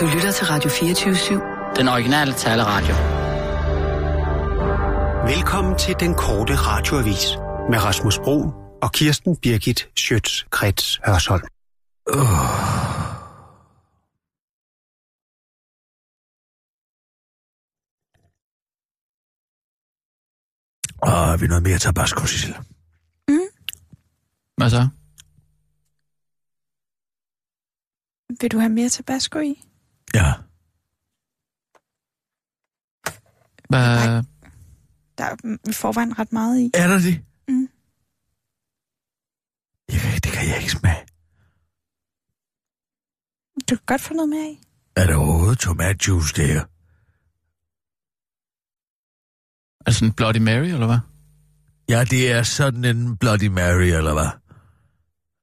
Du lytter til Radio 24-7. Den originale taleradio. Velkommen til den korte radioavis med Rasmus Bro og Kirsten Birgit Schøtz-Krets Hørsholm. Og har vi noget mere tabasco, Sissel? Hvad så? Vil du have mere tabasco i? Ja. Hvad? Der er i forvejen ret meget i. Er der det? Mm. Jeg kan, det kan jeg ikke smage. Du kan godt få noget mere i. Er der overhovedet tomatjuice der? Er det sådan en Bloody Mary, eller hvad? Ja, det er sådan en Bloody Mary, eller hvad?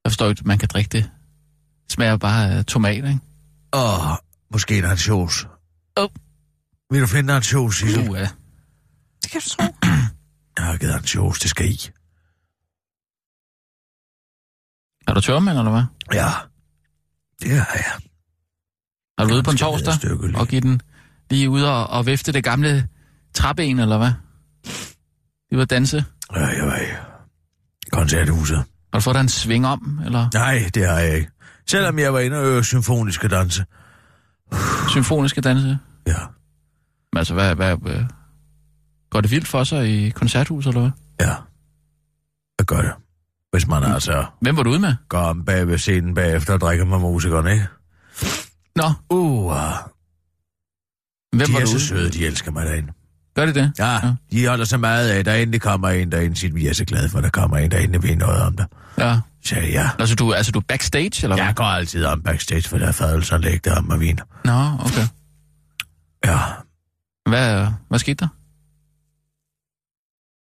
Jeg forstår ikke, man kan drikke det. Det smager bare af tomat, ikke? Og måske en ansjos. Åh. Vil du finde en ansjos, Sissel? Uh, ja. Det kan du tro. Jeg har givet ansjos, det skal i. Er du tørmand, eller hvad? Ja, det har jeg. Er du ude på en torsdag og give den lige ud og, og vifte det gamle træben, eller hvad? Vi var danse. Ja, jeg var i koncerthuset. Har du fået dig en sving om, eller Nej, det har jeg ikke. Selvom jeg var inde og øve symfoniske danse. Symfoniske danse? Ja. Men altså, hvad, hvad, hvad, går det vildt for sig i koncerthuset, eller hvad? Ja. Jeg gør det. Hvis man Mm. altså Hvem var du ude med? går om bag ved scenen bagefter og drikker med musikerne, ikke? Nå, Uh, hvem de var er du så ude søde, de elsker mig derinde. Gør det det? Ja, ja, de holder så meget af, der endelig kommer en derinde, siger, vi er så glade for, at der kommer en, der endelig ved noget om det. Ja. Så jeg, ja. Altså, du, altså, du backstage, eller hvad? Jeg går altid om backstage, for der er fadelser lægge om og vin. Nå, okay. Ja, Hvad, hvad skete der?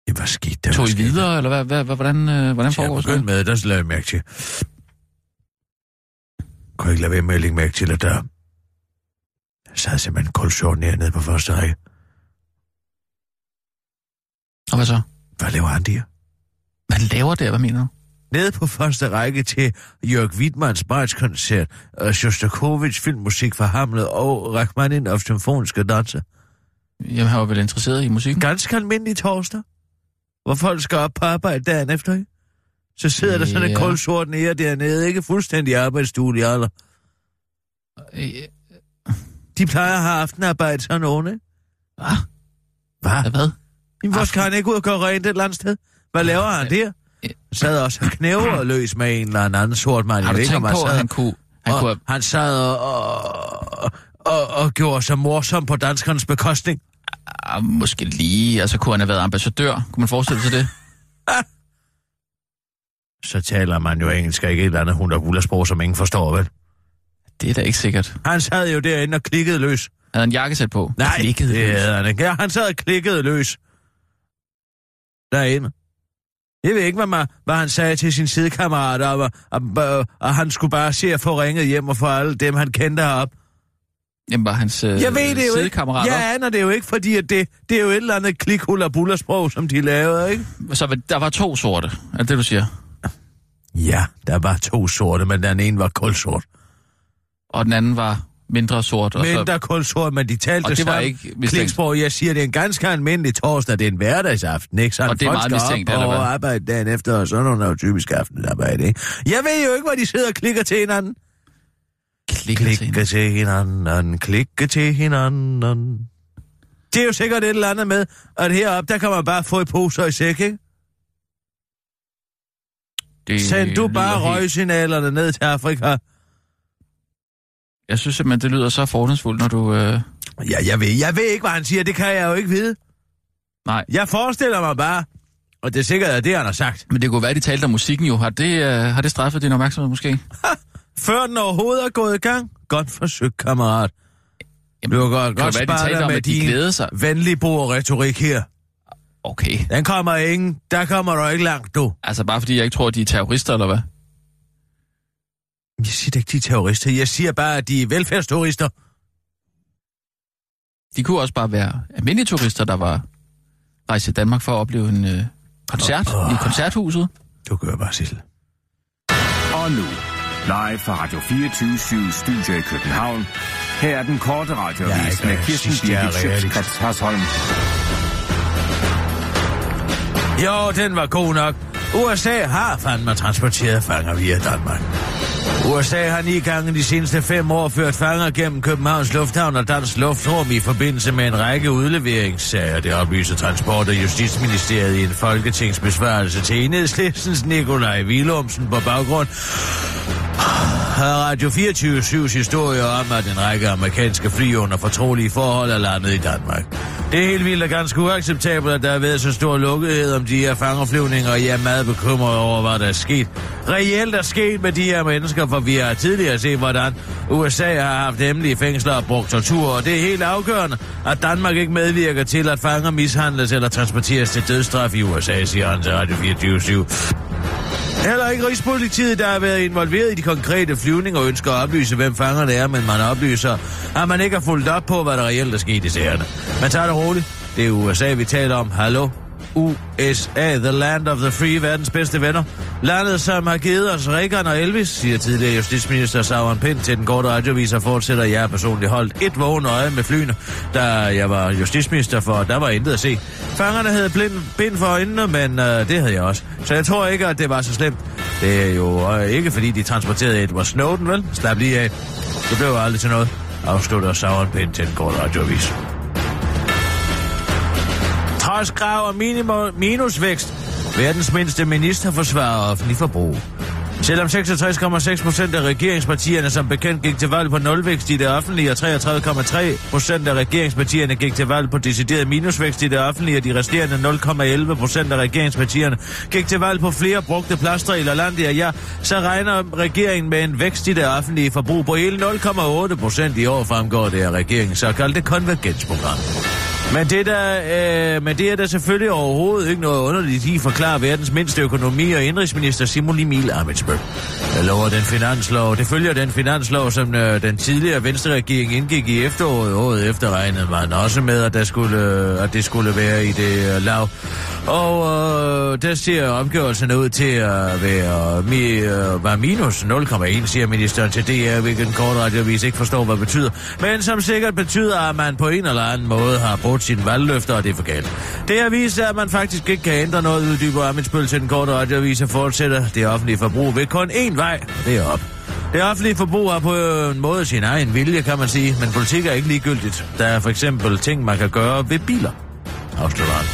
det var skidt. Det Tog I videre, eller hvad, hvad, hvad, hvordan, øh, hvordan foregår det? med, der lavede jeg mærke til. Kunne ikke lade være med at lægge mærke til, at der sad simpelthen kulsort nede på første række. Og hvad så? Hvad laver han der? Hvad laver der? Hvad mener du? Nede på første række til Jørg Wittmanns brætskoncert og Shostakovich filmmusik for Hamlet og Rachmaninoff symfoniske danse. Jamen, han var vel interesseret i musikken? Ganske almindelig torsdag, hvor folk skal op på arbejde dagen efter, ikke? Så sidder der sådan en Ja. kulsort nære dernede, ikke fuldstændig arbejdsstue i alder. Øh, De plejer at have aftenarbejde sådan nogen, ikke? Hvad? Hvad? Hvad? Jamen, hvor skal han ikke ud og gøre rent et eller andet sted? Hvad laver han der? Sad også og løs med en eller anden sort mand. Har du tænkt på, at han kunne... Han og kunne han sad og, og, og, og gjorde sig morsom på danskernes bekostning. ah, måske lige... Altså, kunne han have været ambassadør? Kunne man forestille sig det? Så taler man jo engelsk, og ikke et eller andet hund og som ingen forstår, vel? Det er da ikke sikkert. Han sad jo derinde og klikkede løs. Havde han jakkesæt på? Nej, Klikkede det løs. havde han ikke. Ja, han sad og klikkede løs. Derinde. Jeg ved ikke, hvad, man, hvad han sagde til sin sidekammerat, og, og, og, og han skulle bare se at få ringet hjem og få alle dem, han kendte herop. Jamen, var hans øh, Jeg ved det jo ikke. Jeg aner det jo ikke, fordi at det, det er jo et eller andet klikhul og bullersprog, som de lavede, ikke? Så der var to sorte, er det det, du siger? Ja, der var to sorte, men den ene var kulsort. Og den anden var mindre sort. Og så, Mindre kulsort, men de talte Og det var sammen. ikke mistænkt. Jeg siger, det er en ganske almindelig torsdag, det er en hverdagsaften, ikke? Sådan Og det er meget mistænkt, eller hvad? arbejde dagen efter, og sådan nogle er jo typisk aftensarbejde, ikke? Jeg ved jo ikke, hvor de sidder og klikker til hinanden. klikker til hende. Klikke til hinanden, klikke til hinanden. Det er jo sikkert et eller andet med, at heroppe, der kan man bare få i poser i sæk, ikke? Det Send du bare lyder helt- røgsignalerne ned til Afrika. Jeg synes simpelthen, det lyder så fordomsfuldt, når du... Øh... Ja, jeg ved, jeg ved ikke, hvad han siger. Det kan jeg jo ikke vide. Nej, Jeg forestiller mig bare, og det er sikkert, at det, han har sagt. men det kunne være, de talte om musikken jo. Har det, øh, har det straffet din opmærksomhed måske? Før den overhovedet er gået i gang. Godt forsøgt, kammerat. Jamen, Du kan godt, kan godt det være, de talte om, med at de glæder sig? venlige retorik her. Okay. Den kommer ingen. Der kommer du ikke langt, du. Altså bare fordi jeg ikke tror, at de er terrorister, eller hvad? Jeg siger da ikke, de er terrorister. Jeg siger bare, at de er velfærdsturister. De kunne også bare være almindelige turister, der var rejst til Danmark for at opleve en øh, koncert Åh. i koncerthuset. Du gør bare, Sissel. Og nu, live fra Radio 24 Studio i København. Her er den korte radiovis med jeg Kirsten Birgit. Schøtzgrads Hasholm. Jo, den var god nok. USA har fandme transporteret fanger via Danmark. USA har ni gange de seneste fem år ført fanger gennem Københavns Lufthavn og Dansk Luftrum i forbindelse med en række udleveringssager. Det oplyser Transport- og Justitsministeriet i en folketingsbesvarelse til enhedslistens Nikolaj Willumsen på baggrund har Radio 24 historie om, at en række amerikanske fly under fortrolige forhold er landet i Danmark. Det er helt vildt og ganske uacceptabelt, at der har været så stor lukkethed om de her fangerflyvninger, og jeg er meget bekymret over, hvad der er sket. Reelt er sket med de her mennesker, for vi har tidligere set, hvordan USA har haft hemmelige fængsler og brugt tortur, og det er helt afgørende, at Danmark ikke medvirker til, at fanger mishandles eller transporteres til dødsstraf i USA, siger han til Radio 24 Heller ikke Rigspolitiet, der har været involveret i de konkrete flyvninger, ønsker at oplyse, hvem fangerne er, men man oplyser, at man ikke har fulgt op på, hvad der reelt er sket i sagerne. Man tager det roligt. Det er USA, vi taler om. Hallo? USA, the land of the free, verdens bedste venner. Landet, som har givet os Reagan og Elvis, siger tidligere justitsminister Sauron Pind til den korte radiovis og fortsætter, jeg personligt holdt et vågen øje med flyene, da jeg var justitsminister, for der var intet at se. Fangerne havde blind, bind for øjnene, men øh, det havde jeg også. Så jeg tror ikke, at det var så slemt. Det er jo øh, ikke, fordi de transporterede Edward Snowden, vel? Slap lige af. Det blev aldrig til noget, afslutter Sauron Pind til den korte radiovis. Trods krav om minimum, minusvækst, verdens mindste minister forsvarer offentlig forbrug. Selvom 66,6 procent af regeringspartierne som bekendt gik til valg på nulvækst i det offentlige, og 33,3 procent af regeringspartierne gik til valg på decideret minusvækst i det offentlige, og de resterende 0,11 procent af regeringspartierne gik til valg på flere brugte plaster i Lalandia, ja, så regner regeringen med en vækst i det offentlige forbrug på hele 0,8 procent i år, fremgår det af regeringens såkaldte konvergensprogram. Men det, der, øh, men det er der selvfølgelig overhovedet ikke noget underligt i, forklarer verdens mindste økonomi- og indrigsminister Simon Emil Amitsbøl. Jeg lover den finanslov. Det følger den finanslov, som øh, den tidligere venstreregering indgik i efteråret. Året efter regnede man også med, at, der skulle, øh, at det skulle være i det øh, lav. Og øh, der ser omgørelsen ud til at være, mi, øh, være minus 0,1, siger ministeren til DR, hvilket kort radiovis ikke forstår, hvad det betyder. Men som sikkert betyder, at man på en eller anden måde har brugt sine valgløfter, og det er for galt. Det har vist, at man faktisk ikke kan ændre noget, uddyber Amitsbøl til den korte radiovis og fortsætter det offentlige forbrug ved kun én vej, og det er op. Det offentlige forbrug har på en måde sin egen vilje, kan man sige, men politik er ikke ligegyldigt. Der er for eksempel ting, man kan gøre ved biler. Afslutter han.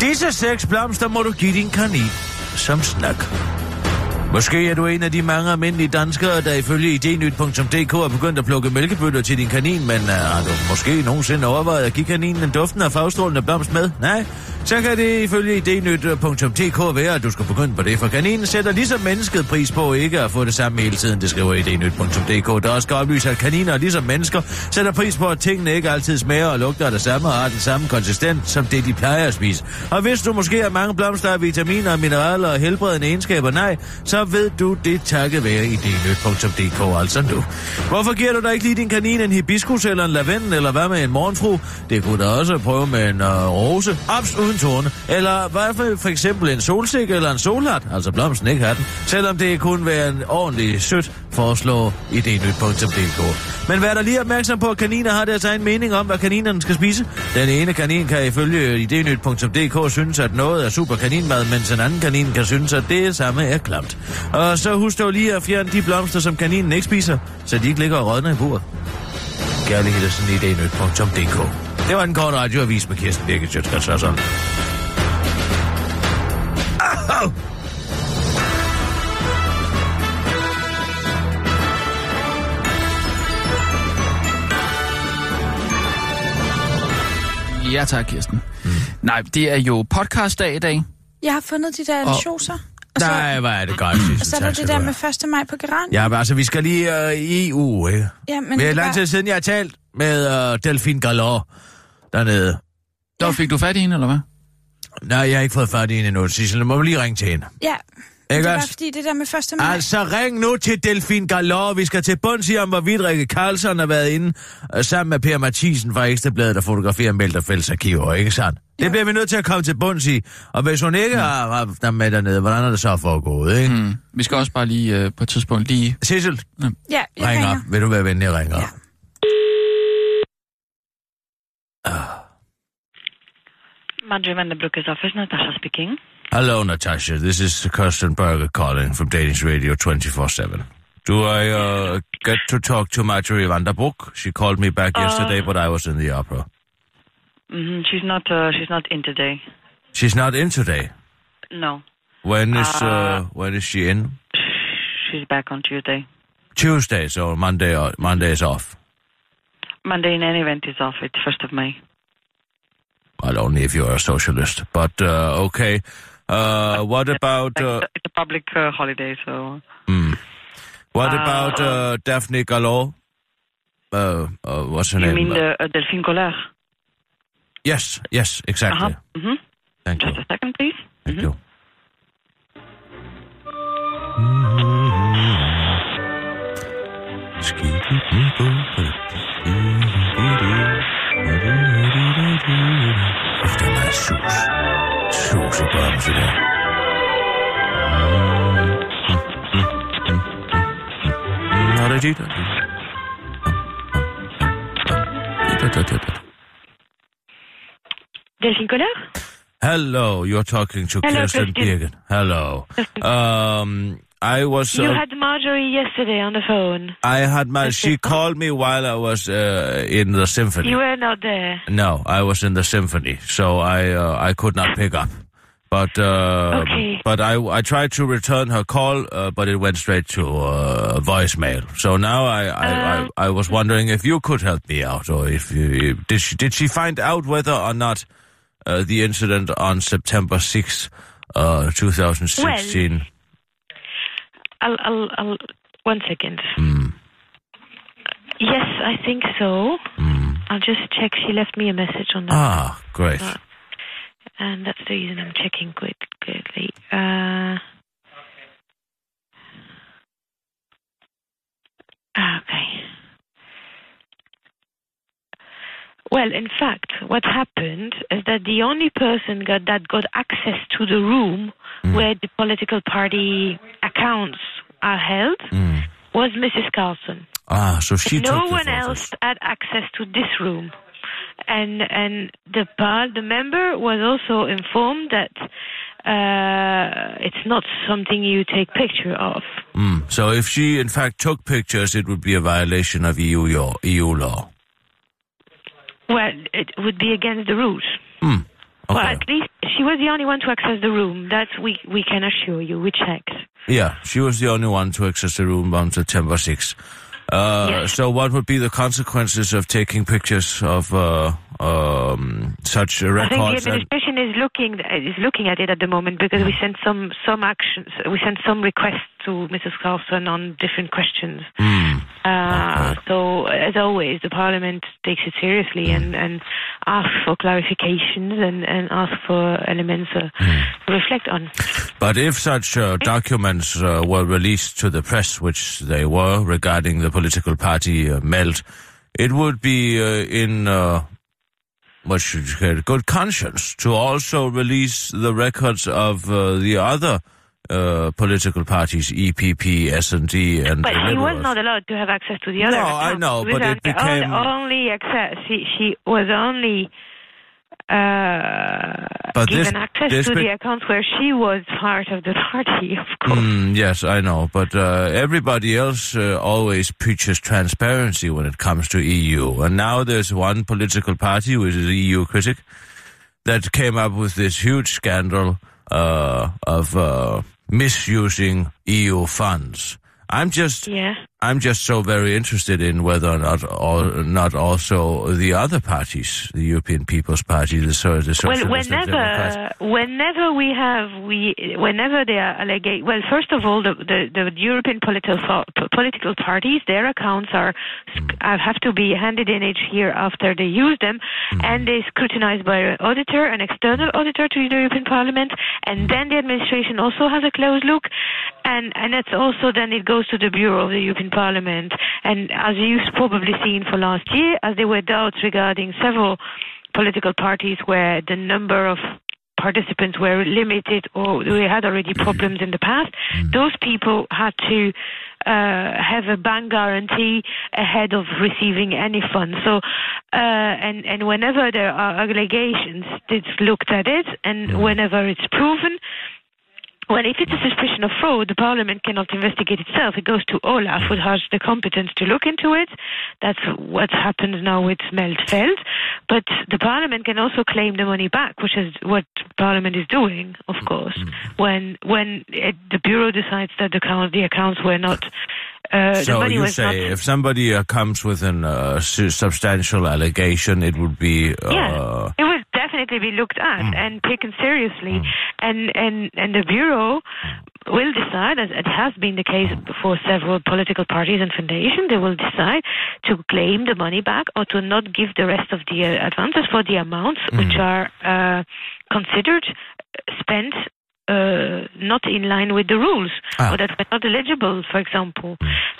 Disse seks blomster må du give din kanin som snak. Måske er du en af de mange almindelige danskere, der ifølge idnyt.dk er begyndt at plukke mælkebøtter til din kanin, men uh, har du måske nogensinde overvejet at give kaninen en duften af fagstrålende blomst med? Nej, så kan det ifølge idnyt.dk være, at du skal begynde på det, for kaninen sætter ligesom mennesket pris på ikke at få det samme hele tiden, det skriver idnyt.dk. Der også skal oplyse, at kaniner ligesom mennesker sætter pris på, at tingene ikke altid smager og lugter af det samme og har den samme konsistens som det, de plejer at spise. Og hvis du måske har mange blomster af vitaminer, mineraler og helbredende egenskaber, nej, så ved du det takket være idnyt.dk, altså nu. Hvorfor giver du da ikke lige din kanin en hibiskus eller en lavendel, eller hvad med en morgenfru? Det kunne da også prøve med en uh, rose, abs uden torne, eller hvad for, for eksempel en solsik eller en solhat, altså blomsten ikke har den, selvom det kunne være en ordentlig sødt, foreslår idnyt.dk. Men vær der lige opmærksom på, at kaniner har deres egen mening om, hvad kaninerne skal spise. Den ene kanin kan ifølge øh, idnyt.dk synes, at noget er super kaninmad, mens en anden kanin kan synes, at det samme er klamt. Og så husk dog lige at fjerne de blomster, som kaninen ikke spiser, så de ikke ligger og rådner i bordet. Kærlig hilsen i idnyt.dk. Det var en kort radioavis med Kirsten Birgit Sjøtskrets Ja tak, Kirsten. Mm. Nej, det er jo podcastdag i dag. Jeg har fundet de der. Og så, Nej, hvor er det godt, Sissel. og så er der det der med 1. maj på Geran. Ja, men altså, vi skal lige uh, i EU, ikke? ja men det er lang tid siden, jeg har talt med uh, Delphine Galore dernede. Der Ja. fik du fat i hende, eller hvad? Nej, jeg har ikke fået fat i hende endnu, Sissel. Nu må vi lige ringe til hende. Ja, Det Ikke er bare også? fordi, det der med 1. maj... Altså, ring nu til Delfin Galore. Vi skal til bunds i, om hvorvidt Rikke Karlsson har været inde øh, sammen med Per Mathisen fra Ekstrabladet, der fotograferer Melterfælds arkiver, ikke sandt? Det bliver vi nødt til at komme til bunds i. Og hvis hun ikke har haft dem med dernede, hvordan er det så foregået, ikke? Mm. Mm. Vi skal også bare lige øh, på et tidspunkt lige... Sissel, Ja, jeg ring ringer. op. Vil du være venlig at ringe op? Ja. Madre Van der Broek's office, Natasha speaking. Hello, Natasha. This is Kirsten Berger calling from Danish Radio 24-7. Do I uh, get to talk to Marjorie van der Broek? She called me back yesterday, but I was in the opera. hmm She's not. Uh, she's not in today. She's not in today. No, When is uh, Uh, when is she in? she's back on Tuesday. Tuesday, so Monday. uh, Monday is off. Monday in any event is off. It's first of May. Well, only if you're a socialist. But uh, okay. Uh, what about uh, It's, it's a public uh, holiday, so what uh, about uh, Daphne Galore? Uh, uh, what's her you name? You mean the uh, Delphine Collard? yes, yes, exactly. huh. hmm Thank you. Just a second, please. Thank Mhm. you. Efter mig sus. Sus i bremse der. Nå, det er dit. Delphine Collard? Hello, you're talking to Hello, Kirsten Christian. Birgit. Hello. Um, I was. You uh, had Marjorie yesterday on the phone. I had my. She called me while I was uh, in the symphony. You were not there. No, I was in the symphony, so I uh, I could not pick up. But uh, Okay. but I I tried to return her call, uh, but it went straight to uh, voicemail. So now I I, Um. I I was wondering if you could help me out, or if you did she did she find out whether or not uh, the incident on September sixth, uh, two thousand sixteen. I'll, I'll, I'll, one second. Mm, Yes, I think so. mm. I'll just check. She left me a message on that. Ah, great. Uh, and that's the reason I'm checking quick, quickly. Uh, ah, okay. Well, in fact, what happened is that the only person got, that got access to the room where the political party accounts are held Mm. was Mrs. Carlson. Ah, so she no one else had access to this room and and the par the member was also informed that uh, it's not something you take picture of Mm. So if she in fact took pictures, it would be a violation of EU law. EU law. Well it would be against the rules Hmm. well at least she was the only one to access the room that we we can assure you we checked Yeah, she was the only one to access the room on September 6th. Uh, Yes. So what would be the consequences of taking pictures of uh, um, such I think the records? administration is looking is looking at it at the moment because we sent some some actions we sent some requests to Mrs. Carlson on different questions Hmm. Uh, Okay. So, as always, the Parliament takes it seriously and, and asks for clarifications and, and asks for elements uh, to reflect on. But if such uh, documents uh, were released to the press, which they were regarding the political party uh, Meld, it would be uh, in uh, what should you say, good conscience to also release the records of uh, the other uh, political parties, EPP, S&D, and But she was not allowed to have access to the other. No, I know, but it became- only, access. She, she was only uh, But this- given access this to the accounts where she was part of the party, of course. Mm, yes, I know, but uh, everybody else uh, always preaches transparency when it comes to EU, and now there's one political party, which is EU critic, that came up with this huge scandal uh, of uh, misusing EU funds. I'm just, Yeah. I'm just so very interested in whether or not, or not also the other parties, the European People's Party, the, so- the Well, Socialist Democrats. whenever, whenever we have, we, whenever they are allegate, well, first of all, the, the, the European political political parties, their accounts are uh, have to be handed in each year after they use them, mm. and they scrutinized by an auditor, an external mm. auditor to the European Parliament, and then the administration also has a close look, and and that's also then it goes to the Bureau of the European Parliament, and as you've probably seen for last year, as there were doubts regarding several political parties where the number of participants were limited or we had already problems in the past, those people had to uh, have a bank guarantee ahead of receiving any funds. So, uh, and and whenever there are allegations, it's looked at it, and whenever it's proven. Well, if it's a suspicion of fraud, the Parliament cannot investigate itself. It goes to Olaf, who has the competence to look into it. That's what happens now with Smeltfeld. But the Parliament can also claim the money back, which is what Parliament is doing, of course, when when it, the Bureau decides that the, account, the accounts were not. Uh, so you say not if somebody uh, comes with a uh, substantial allegation, it would be uh, Yeah, it will definitely be looked at mm. and taken seriously, mm. and and and the bureau mm. will decide, as it has been the case for several political parties and foundations, they will decide to claim the money back or to not give the rest of the uh, advances for the amounts which are uh, considered spent. Uh, not in line with the rules, Ah. or that were not eligible, for example.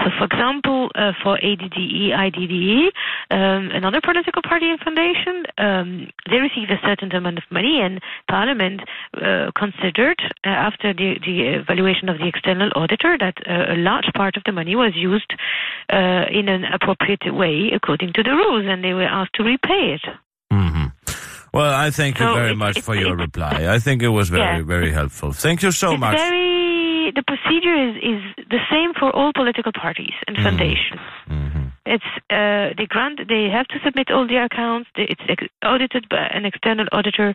So, for example, uh, for ADDE, IDDE, um, another political party and foundation, um, they received a certain amount of money, and Parliament uh, considered, uh, after the, the evaluation of the external auditor, that uh, a large part of the money was used uh, in an appropriate way according to the rules, and they were asked to repay it. Well, I thank you very it- much it- for your it- reply. I think it was very, Yeah. very helpful. Thank you so it's much. very the procedure is, is the same for all political parties and foundations. Mhm. It's uh, they grant they have to submit all their accounts. It's audited by an external auditor.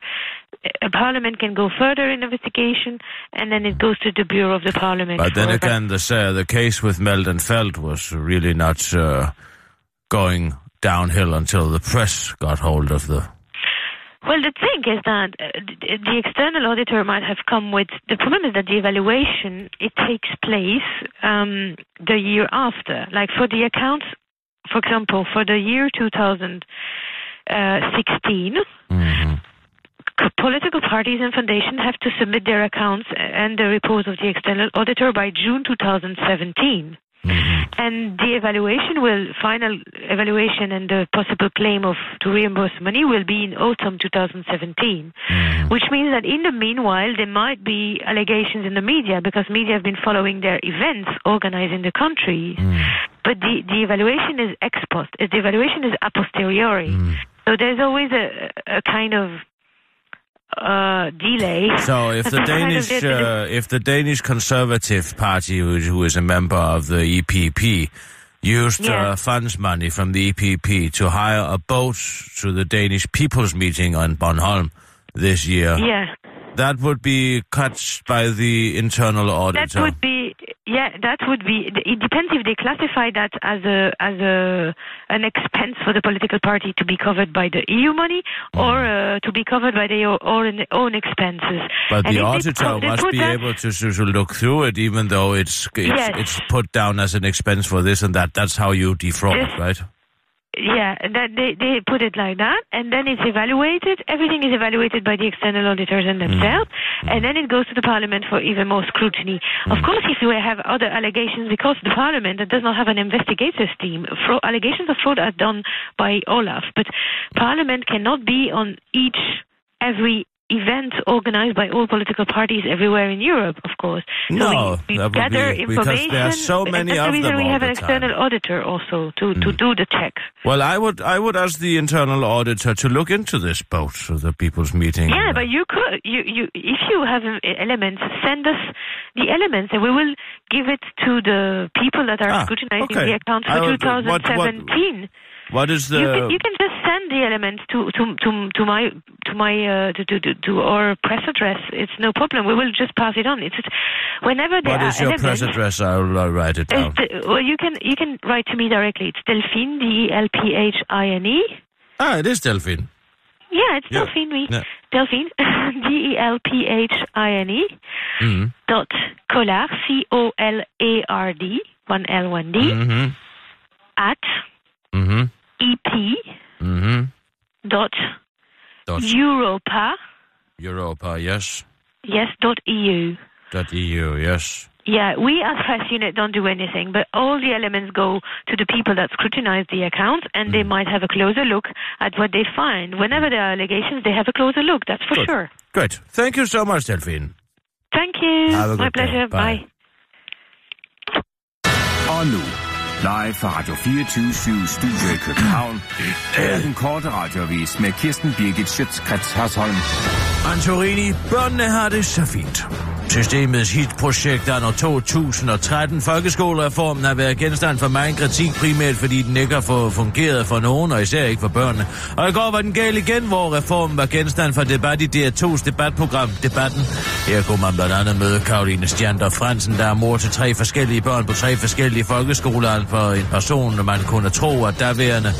A parliament can go further in investigation, and then it goes to the bureau of the parliament. But then again, the uh, the case with Meldenfeld was really not uh, going downhill until the press got hold of the. Well, the thing is that uh, the external auditor might have come with. The problem is that the evaluation it takes place um, the year after. Like for the accounts, for example, for the year 2016, Mhm. political parties and foundations have to submit their accounts and the reports of the external auditor by June 2017. Mhm. And the evaluation will, final evaluation and the possible claim of to reimburse money will be in autumn 2017. Mhm. Which means that in the meanwhile, there might be allegations in the media because media have been following their events organized in the country. Mm. But the, the evaluation is ex post. The evaluation is a posteriori. Mm. So there's always a, a kind of uh, delay. So if the Danish, uh, if the Danish Conservative Party, who, who is a member of the EPP, used Yeah. uh, funds money from the EPP to hire a boat to the Danish People's Meeting on Bornholm this year, yeah. that would be cut by the internal That auditor. would be yeah. That would be. It depends if they classify that as a as a an expense for the political party to be covered by the EU money or uh, to be covered by their own own expenses. Mm. But And the auditor they must be that- able to, to, look through it, even though it's it's, Yes. it's put down as an expense for this and that. That's how you defraud, Yes. right? Yeah, that they they put it like that, and then it's evaluated. Everything is evaluated by the external auditors and mm-hmm. themselves, mm-hmm. and then it goes to the parliament for even more scrutiny. Of mm-hmm. course, if we have other allegations, because the parliament does not have an investigators team, fraud, allegations of fraud are done by Olaf, but parliament cannot be on each every event organized by all political parties everywhere in Europe, of course. No, so we, we would gather be- because information. there are so and many that's the of reason them we have the an external time. auditor also to, to do the checks. Well, I would I would ask the internal auditor to look into this boat of the people's meeting. Yeah, but you could, you, you, if you have um, elements, send us the elements, and we will give it to the people that are Ah, scrutinizing okay. the accounts for would- what- what- 2017. What is the you, can, you can just send the elements to to to, to my to my uh, to, to to our press address. It's no problem. We will just pass it on. It's just, whenever there What is your press address? I'll uh, write it down. The- well, you can you can write to me directly. It's Delphine D E L P H I N E. Ah, it is Delphine. Yeah, it's Yeah. Delphine. We Yeah. Delphine D E L P H I N E Mm. dot Collard C O L A R D one L one D Mm-hmm. at Mm-hmm. EP Mm-hmm. dot Dot Europa Europa, yes. yes dot EU. Dot EU, yes. Yeah, we as press unit don't do anything, but all the elements go to the people that scrutinize the accounts, and Mm. they might have a closer look at what they find. Whenever there are allegations, they have a closer look. That's for Good. sure. Great. Thank you so much, Delphine. Thank you. Have a My good day. pleasure. Bye. Bye. Og nu, live fra Radio 24 Studio i København. Det er den korte radiovis med Kirsten Birgit Schøtzgrads Hasholm. Antorini, børnene har det så fint. Systemets hitprojekt anno 2013 folkeskolereformen har været genstand for meget kritik, primært fordi den ikke har fået fungeret for nogen, og især ikke for børnene. Og i går var den gal igen, hvor reformen var genstand for debat i DR2's debatprogram Debatten. Her kunne man blandt andet møde Karoline Stjander Fransen, der er mor til tre forskellige børn på tre forskellige folkeskoler, for en person, man kunne tro, at daværende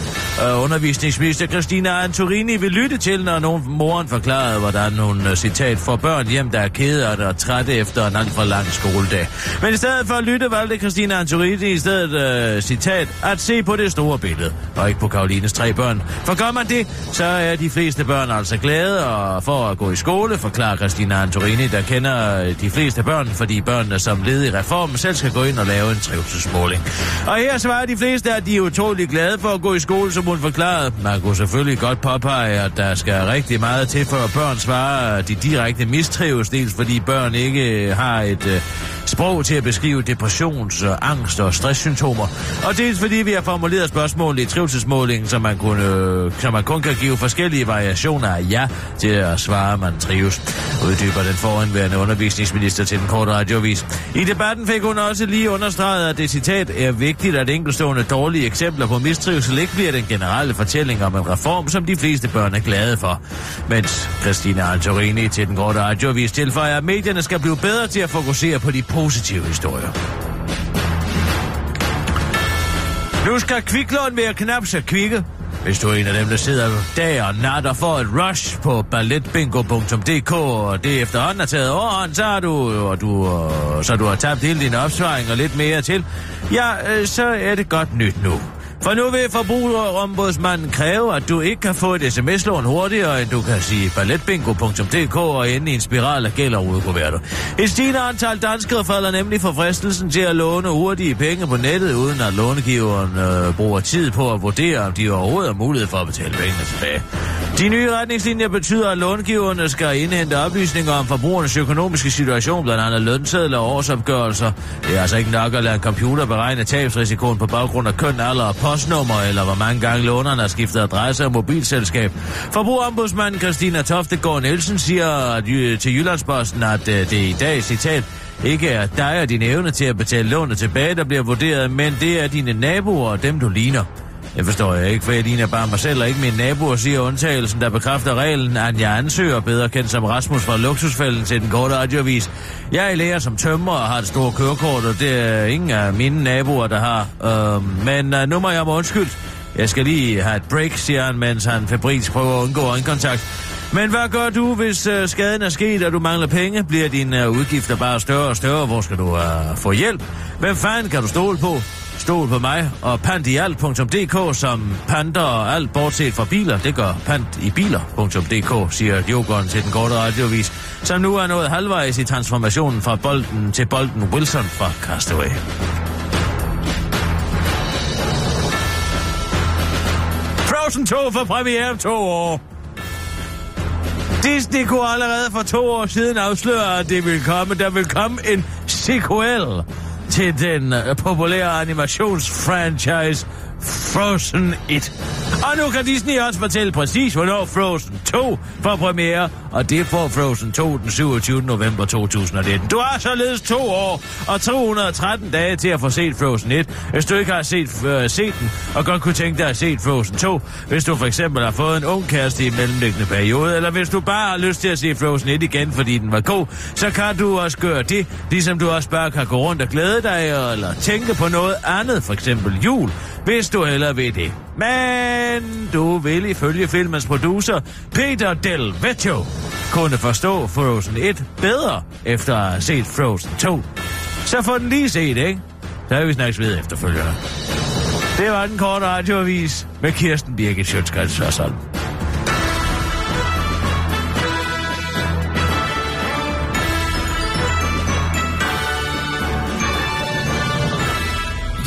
øh, undervisningsminister Christina Antorini vil lytte til, når nogen moren forklarede, hvordan hun, øh, citat, får børn hjem, der er kede og der er trætte efter en alt for lang skoledag. Men i stedet for at lytte, valgte Christina Antorini i stedet, øh, citat, at se på det store billede, og ikke på Karolines tre børn. For gør man det, så er de fleste børn altså glade og for at gå i skole, forklarer Christina Antorini, der kender øh, de fleste børn, fordi børnene som led i reformen selv skal gå ind og lave en trivselsmåling. Og her svarer de fleste, at de er utrolig glade for at gå i skole, som hun forklarede. Man kunne selvfølgelig godt påpege, at der skal rigtig meget til, for at børn svarer, at de direkte mistrives, dels fordi børn ikke har et øh, sprog til at beskrive depressions-, angst- og stresssymptomer. Og dels fordi vi har formuleret spørgsmål i trivselsmålingen, så man, kunne, øh, så man kun kan give forskellige variationer af ja til at svare, man trives. Uddyber den foranværende undervisningsminister til den korte radiovis. I debatten fik hun også lige understreget, at det citat er vigtigt, at enkelstående dårlige eksempler på mistrivsel ikke bliver den generelle fortælling om en reform, som de fleste børn er glade for. Mens Christina Antorini til den korte radiovis tilføjer, at medierne skal blive bedre til at fokusere på de positive historier. Nu skal kviklån være knap så kvikke. Hvis du er en af dem, der sidder dag og nat og får et rush på balletbingo.dk, og det efterhånden er taget overhånd, så har du, og du, så du har tabt hele din opsparing og lidt mere til, ja, øh, så er det godt nyt nu. For nu vil forbrugerombudsmanden kræve, at du ikke kan få et sms-lån hurtigere, end du kan sige balletbingo.dk og ende i en spiral af gæld og udkuverter. Et stigende antal danskere falder nemlig for fristelsen til at låne hurtige penge på nettet, uden at lånegiveren øh, bruger tid på at vurdere, om de overhovedet har mulighed for at betale pengene tilbage. De nye retningslinjer betyder, at långiverne skal indhente oplysninger om forbrugernes økonomiske situation, blandt andet lønsedler og årsopgørelser. Det er altså ikke nok at lade en computer beregne tabsrisikoen på baggrund af køn, alder og postnummer, eller hvor mange gange lånerne har skiftet adresse og mobilselskab. Forbrugerombudsmanden Christina Toftegård Nielsen siger til Jyllandsposten, at øh, det i dag, citat, ikke er dig og dine evne til at betale lånet tilbage, der bliver vurderet, men det er dine naboer og dem, du ligner. Det forstår jeg ikke, for jeg ligner bare mig selv og ikke mine naboer, siger undtagelsen, der bekræfter reglen, at jeg ansøger bedre kendt som Rasmus fra Luksusfælden til den korte radiovis. Jeg er lærer som tømmer og har et stort kørekort, og det er ingen af mine naboer, der har. Øh, men øh, nu må jeg må undskyld. Jeg skal lige have et break, siger han, mens han febrilsk prøver at undgå øjenkontakt. Men hvad gør du, hvis øh, skaden er sket, og du mangler penge? Bliver dine øh, udgifter bare større og større? Hvor skal du øh, få hjælp? Hvem fanden kan du stole på? Stol på mig og pantialt.dk, som panter og alt bortset fra biler. Det gør pant i biler.dk, siger jokeren til den korte radiovis, som nu er nået halvvejs i transformationen fra bolden til bolden Wilson fra Castaway. Frozen 2 for premiere to år. Disney kunne allerede for to år siden afsløre, at det vil komme. Der vil komme en sequel den populære animationsfranchise Frozen 1. Og nu kan Disney også fortælle præcis, hvornår Frozen 2 får premiere, og det får Frozen 2 den 27. november 2019. Du har således to år og 213 dage til at få set Frozen 1, hvis du ikke har set, øh, set den, og godt kunne tænke dig at se Frozen 2, hvis du for eksempel har fået en ung kæreste i mellemliggende periode, eller hvis du bare har lyst til at se Frozen 1 igen, fordi den var god, så kan du også gøre det, ligesom du også bare kan gå rundt og glæde dig, eller tænke på noget andet, for eksempel jul, hvis du heller vil det. Men du vil ifølge filmens producer, Peter Del Vecchio, kunne forstå Frozen 1 bedre, efter at have set Frozen 2. Så få den lige set, ikke? Så er vi snakkes ved efterfølgende. Det var den korte radioavis med Kirsten Birgit Sjøtskrets og sådan.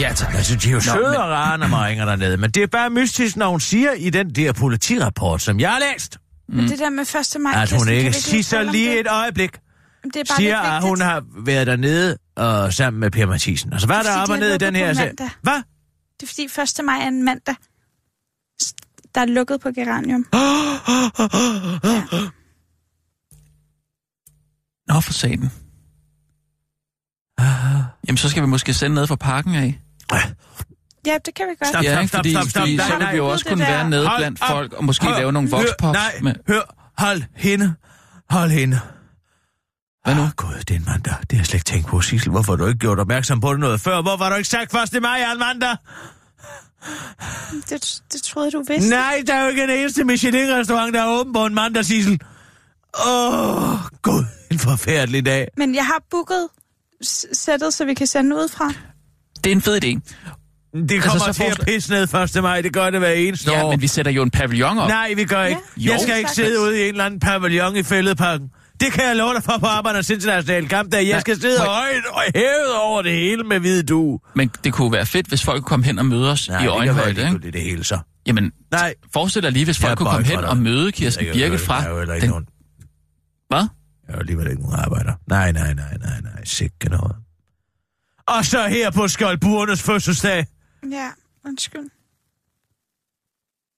Ja, tak. Altså, de er jo Nå, søde men- og rare, når man ringer dernede, men det er bare mystisk, når hun siger i den der politirapport, som jeg har læst, Men det der med 1. maj, at Kirsten, hun vi ikke om lige det? et øjeblik, Det er bare siger, lidt at hun har været dernede og sammen med Per Mathisen. Altså, hvad er er der op og ned i den her sag? mandag. Hvad? Det er fordi 1. maj er en mandag. Der er lukket på Geranium. Nå, for satan. Jamen, så skal vi måske sende noget fra parken af. Ja, det kan vi godt. Stop, ja, stop, ikke? stop, fordi, stop, stop. fordi Nej, så vil vi jo også kunne være nede Hold blandt folk, og måske Hør, lave nogle voxpops. Nej, med... hør, hold hende. Hold hende. Hvad nu? Ah, Gud, det er en mandag. Det har jeg slet ikke tænkt på, Sissel. Hvorfor har du ikke gjort opmærksom på det noget før? Hvorfor har du ikke sagt 1. maj en mandag? Det, det troede du vidste. Nej, der er jo ikke en eneste Michelin-restaurant, der er åben på en mandag, Sissel. Åh, oh, gud, en forfærdelig dag. Men jeg har booket sættet, så vi kan sende ud fra. Det er en fed idé. Det kommer Altså, så til at pisse ned 1. maj, det gør det hver eneste Ja, år. men vi sætter jo en pavillon op. Nej, vi gør ikke. Ja. Jeg Jo. skal ikke sidde ude i en eller anden pavillon i fældeparken. Det kan jeg love dig for på Arbejdernes Internationale Kampdag. Jeg Nej, skal sidde må- højt og hævet over det hele med hvide du. Men det kunne være fedt, hvis folk kunne komme hen og møde os i øjenhøjde, ikke? det, det hele så. Jamen, Nej. forestil dig lige, hvis Jeg folk kunne komme hen og møde Kirsten Jeg Birke fra... Jeg er jo heller ikke Den... nogen. Hvad? Jeg er jo alligevel ikke nogen arbejder. Nej, nej, nej, nej, nej. Sikke noget. Og så her på Skjoldburnes fødselsdag. Ja, undskyld.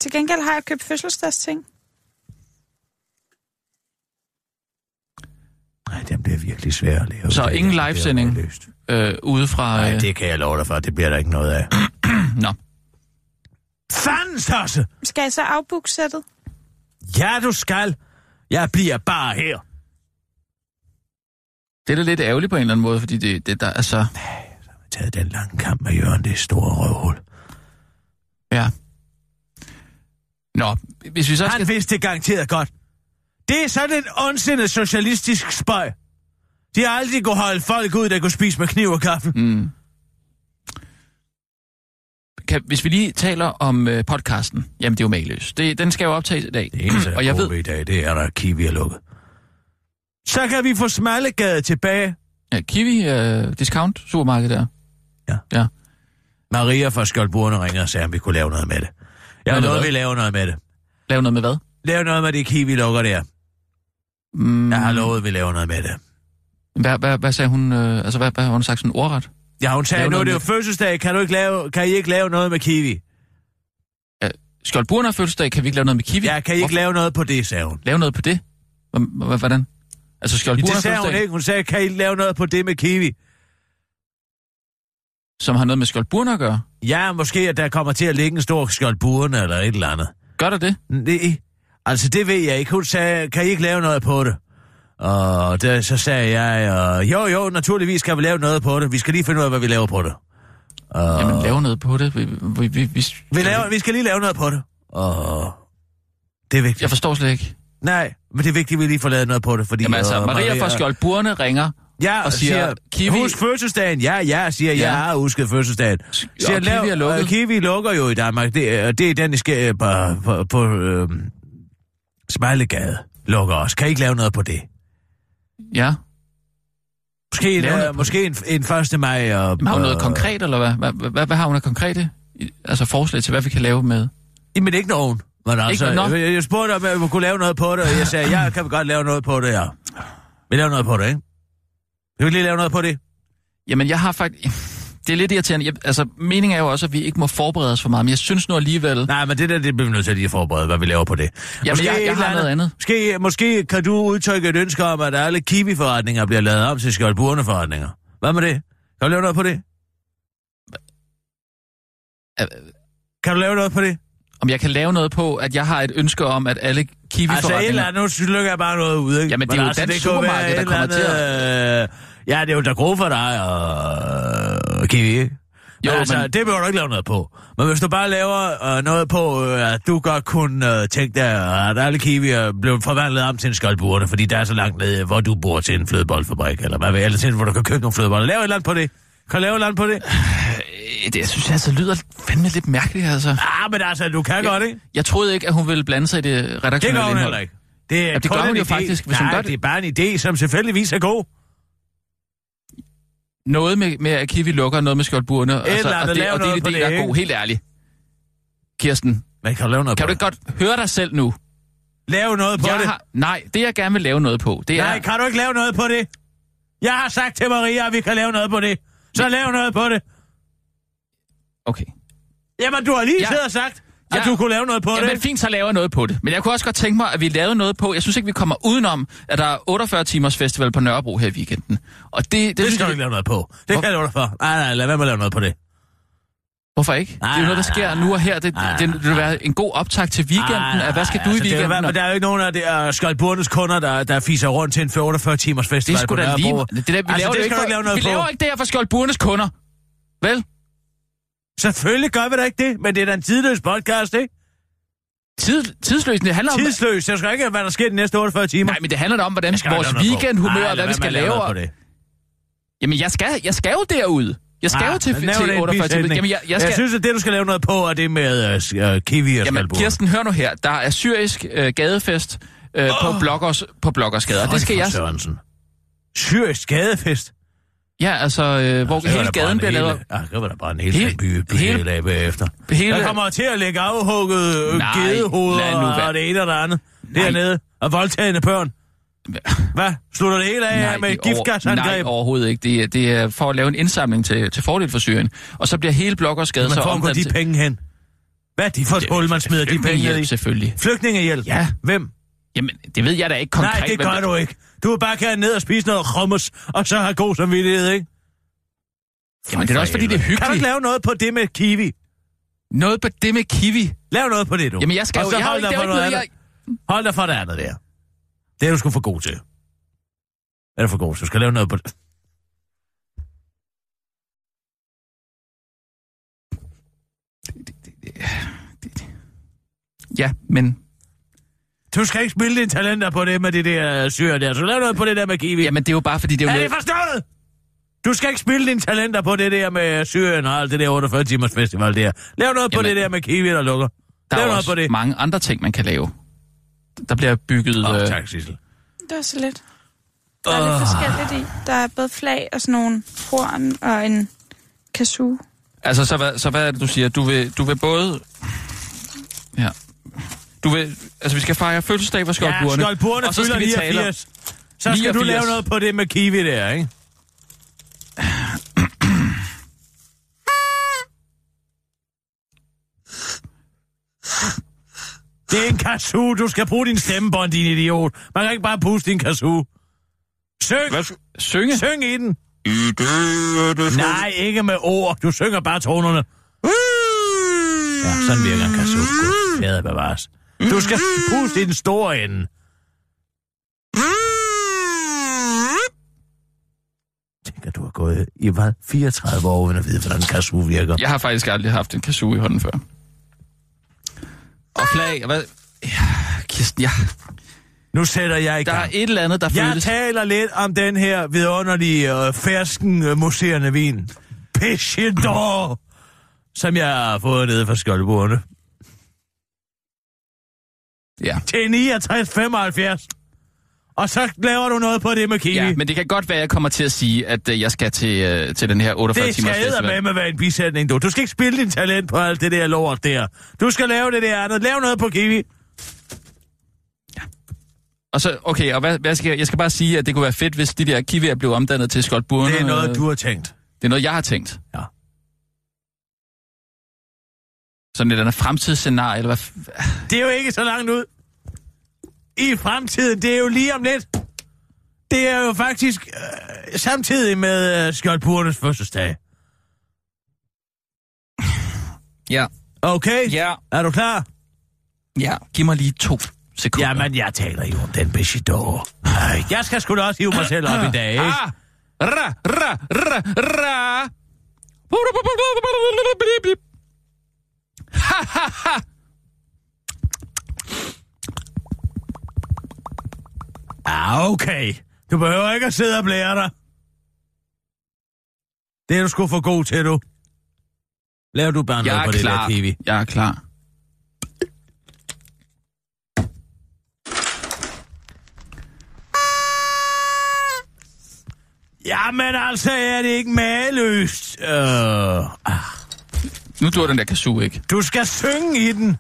Til gengæld har jeg købt fødselsdagsting. Nej, den bliver virkelig svær at lave. Så Det ingen livesending? Øh, ude fra... Nej, Øh... det kan jeg love dig for. Det bliver der ikke noget af. Nå. Fanden, Tosse! Skal jeg så afbooke sættet? Ja, du skal. Jeg bliver bare her. Det er da lidt ærgerligt på en eller anden måde, fordi det, det der er så... taget den lange kamp med Jørgen, det store røvhul. Ja. Nå, hvis vi så skal... Han vidste det garanteret godt. Det er sådan en ondsindet socialistisk spøj. De har aldrig kunne holde folk ud, der kunne spise med kniv og kaffe. Mm. Kan, hvis vi lige taler om øh, podcasten, jamen det er jo mageløs. Det, den skal jo optages i dag. Det eneste, og jeg ved, ved... i dag, det er, der Kiwi er lukket. Så kan vi få Smallegade tilbage. ja, Kiwi øh, Discount supermarked der. Ja. Ja. Maria fra Skjoldburne ringer og sagde, om vi kunne lave noget med det. Jeg har noget, vi laver noget med det. Lave noget med hvad? Lav noget med det Kiwi lukker der. Mm, Jeg har lovet, at vi laver noget med det. Hvad, hvad, hvad sagde hun? Øh, altså, hvad, hvad har hun sagt sådan ordret? Ja, hun sagde, Lave nu er noget det jo fødselsdag. Kan, du ikke lave, kan I ikke lave noget med Kiwi? Skjoldburn har fødselsdag, kan vi ikke lave noget med Kiwi? Ja, kan I ikke lave noget på det, sagde hun. lave noget på det? Hvordan? Altså, Skjoldburn har Det sagde hun fødselsdag, ikke. Hun sagde, kan I ikke lave noget på det med Kiwi? Som har noget med Skjoldburn at gøre. Ja, måske at der kommer til at ligge en stor skjoldburne eller et eller andet. Gør der det? Det, altså, det ved jeg ikke. Hun sagde, kan I ikke lave noget på det? Og der, så sagde jeg, øh, jo, jo, naturligvis skal vi lave noget på det. Vi skal lige finde ud af, hvad vi laver på det. Og Jamen, lave noget på det. Vi, vi, vi, vi, vi, laver, vi skal lige lave noget på det. Og det er vigtigt. Jeg forstår slet ikke. Nej, men det er vigtigt, at vi lige får lavet noget på det, fordi... Jamen altså, øh, Maria fra Skjoldburne ringer. Ja, og siger, Kiwi- husk fødselsdagen. Ja, ja, siger, ja. Ja. jeg har husket fødselsdagen. Siger, og Kiwi er lukket. øh, Kiwi lukker jo i Danmark. Det, det er den, I skal øh, på, på, på øh, Smejlegade lukker også. Kan I ikke lave noget på det? Ja. Måske en, øh, måske en, en 1. maj. Og, Men har hun noget og- konkret, eller hvad? Hvad, hvad, hvad har hun af konkrete altså forslag til, hvad vi kan lave med? Jamen ikke nogen. Men altså, Nå. jeg, jeg spurgte om, at vi kunne lave noget på det, og jeg sagde, ja, kan vi godt lave noget på det, ja. Vi laver noget på det, ikke? Vil vi lige lave noget på det? Jamen, jeg har faktisk... det er lidt irriterende. Jeg, altså, meningen er jo også, at vi ikke må forberede os for meget, men jeg synes nu alligevel... Nej, men det der, det bliver vi nødt til at lige forberede, hvad vi laver på det. Jamen, jeg- et jeg har eller noget andet. Måske, måske kan du udtrykke et ønske om, at alle kiwi-forretninger bliver lavet om til skjoldburne forretninger. Hvad med det? Kan du lave noget på det? Kan du lave noget på det? Om jeg kan lave noget på, at jeg har et ønske om, at alle kiwi Altså, et eller andet, nu jeg bare noget ud, ikke? Jamen, det er jo altså, dansk supermarked, der kommer andet, øh, Ja, det er jo da gode for dig og kiwi, ikke? Jo, Jo, men altså, men- det behøver du ikke lave noget på. Men hvis du bare laver øh, noget på, øh, at du godt kunne øh, tænke dig, at alle kiwier blev forvandlet om til en skoldburne, fordi der er så langt ned, hvor du bor til en flødeboldfabrik, eller hvad ved jeg, eller til, hvor du kan købe nogle flødeboller. Lav et eller andet på det. Kan du lave et eller andet på det? Det, jeg synes altså lyder fandme lidt mærkeligt, altså. Ah, men altså, du kan godt, ikke? Jeg troede ikke, at hun ville blande sig i det Det redaktionelle gør hun indhold. heller ikke. Det er Ja, det gør hun jo idé. faktisk, hvis hun Nej, gør det. det er bare en idé, som selvfølgeligvis er god. Noget med, med at Kiwi lukker, noget med skjoldburene. Altså, eller og det, og det er en idé, det, der er god, helt ærligt. Kirsten, Men kan du lave noget kan du ikke godt høre dig selv nu? det? Lave noget på Jeg det? har, nej, det jeg gerne vil lave noget på, det er... Nej, kan du ikke lave noget på det? Jeg har sagt til Maria, at vi kan lave noget på det. Så lav noget på det. Okay. Jamen, du har lige Ja. siddet og sagt, at Ja. du kunne lave noget på Jamen det. fint, så laver jeg noget på det. Men jeg kunne også godt tænke mig, at vi lavede noget på... Jeg synes ikke, vi kommer udenom, at der er 48 timers festival på Nørrebro her i weekenden. Og det, det, Det skal du ikke lave noget på. Det Hvor- kan jeg love dig for. Nej, nej, lad være med at lave noget på det. Hvorfor ikke? Nej, det er jo noget, der nej, sker nej. nu og her. Det, Nej, det, det vil være en god optag til weekenden. Ej, at hvad skal du i altså, det jo weekenden? hvad- Men der er jo ikke nogen af det er Skoldburnes kunder, der, der fiser rundt til en 48 timers det festival er sgu på da lige... Det der, vi altså, laver det det, ikke ikke lave noget vi på. laver ikke det her for Skjoldburnes kunder. Vel? Selvfølgelig gør vi da ikke det, men det er da en tidløs podcast, ikke? Tid, tidsløsende. Det handler om... Tidsløs. Jeg skal ikke, hvad der sker de næste 48 timer. Nej, men det handler da om, hvordan vores weekendhumør og hvad vi skal lave. det. Jamen, jeg skal, jeg skal jo derud. Jeg skal Ah, jo til, til en 48 timer. Jamen, jeg, jeg skal... jeg synes, at det, du skal lave noget på, er det med uh, kiwi og Jamen. Kirsten, hør nu her. Der er syrisk øh, gadefest øh, oh. på, bloggers, på bloggersgader. Det skal jeg... Sørensen. Syrisk gadefest. Ja, altså, øh, hvor Så er hele gaden en bliver lavet... Ah, det var der bare en hel Hele- by, by hele- hele, bagefter. Hele, Der kommer til at lægge afhugget øh, Nej, gedehoveder nu og det ene og det andet. Dernede. Og voldtagende børn. Hvad? Slutter det hele af med det er over- Nej, giftgasangreb? overhovedet ikke. Det er, det er for at lave en indsamling til, til fordel for Syrien. Og så bliver hele bloggersgade Man så får gå omdannet de penge hen. Hvad er de for et hul, man smider de penge ned i? selvfølgelig. Flygtningehjælp? Ja. Hvem? Jamen, det ved jeg da ikke konkret. Nej, det gør du ikke. Du vil bare gerne ned og spise noget hummus, og så have god samvittighed, ikke? Jamen, det er også, fordi det er Kan du ikke hyggeligt. lave noget på det med kiwi? Noget på det med kiwi. Lav noget på det, du. Jamen, jeg skal og jo... så Jeg har jo hold ikke, dig det for noget noget, andet. jeg... Hold dig for det andet der. Det er du sgu for god til. Er du for god til? Du skal lave noget på det. Ja, men... Du skal ikke spille dine talenter på det med det der syre der. Så lav noget på det der med kiwi. Jamen, det er jo bare, fordi det er jo... er det forstået? Du skal ikke spille dine talenter på det der med Syrien og alt det der 48 timers festival der. Lav noget på Jamen, det der med kiwi, der lukker. Der Lav er noget også på det. mange andre ting, man kan lave. Der bliver bygget... Åh, øh, tak, Sissel. Det var så lidt. Der er lidt forskelligt i. Der er både flag og sådan nogle horn og en kazoo. Altså, så hvad, så hvad er det, du siger? Du vil, du vil både... Ja. Du vil... Altså, vi skal fejre fødselsdag for Ja. Skjoldburene og så fylder skal vi tale... 89. Så skal du 89. lave noget på det med kiwi der, ikke? Det er en kazoo. Du skal bruge din stemmebånd, din idiot. Man kan ikke bare puste din kazoo. Syng! Hvad? Synge? Syng i den. Nej, ikke med ord. Du synger bare tonerne. Ja, sådan virker en kazoo. Gud, bevares. Du skal puste i den store ende. Tænker, du har gået i hvad? 34 år uden at vide, hvordan en kazoo virker. Jeg har faktisk aldrig haft en kazoo i hånden før. Og flag, hvad... Ja, Kirsten, ja. Nu sætter jeg i Der er gang. et eller andet, der Jeg føles... taler lidt om den her vidunderlige øh, fersken øh, museerne vin. Pichendor, som jeg har fået nede fra Skjoldborne. Ja. Til 69,75. Og så laver du noget på det med kiwi. ja, men det kan godt være, at jeg kommer til at sige, at øh, jeg skal til, øh, til den her 48 det timers skal med festival. med være en bisætning, du. Du skal ikke spille din talent på alt det der lort der. Du skal lave det der andet. Lav noget på kiwi. Og så, okay, og hvad, hvad skal jeg, jeg skal bare sige, at det kunne være fedt, hvis de der kiwier blev omdannet til Skjoldburne. Det er noget, øh, du har tænkt. Det er noget, jeg har tænkt. Ja. Sådan et eller andet fremtidsscenarie, eller hvad? Det er jo ikke så langt ud. I fremtiden, det er jo lige om lidt. Det er jo faktisk øh, samtidig med øh, Skjoldburnes fødselsdag. Ja. Okay? Ja. Er du klar? Ja. Giv mig lige to sekunder. Jamen, jeg taler jo om den Bechidor. Jeg skal sgu da også hive mig selv op i dag, ikke? Ah! Ra, ra, ra, ra. Ha, ha, ha. Ah, okay. Du behøver ikke at sidde og blære dig. Det er du sgu for god til, du. Laver du bare noget på er det klar. der kiwi? Jeg er klar. Jamen altså, er det ikke maløst? Øh, ah. Nu dur den der kazoo ikke. Du skal synge i den.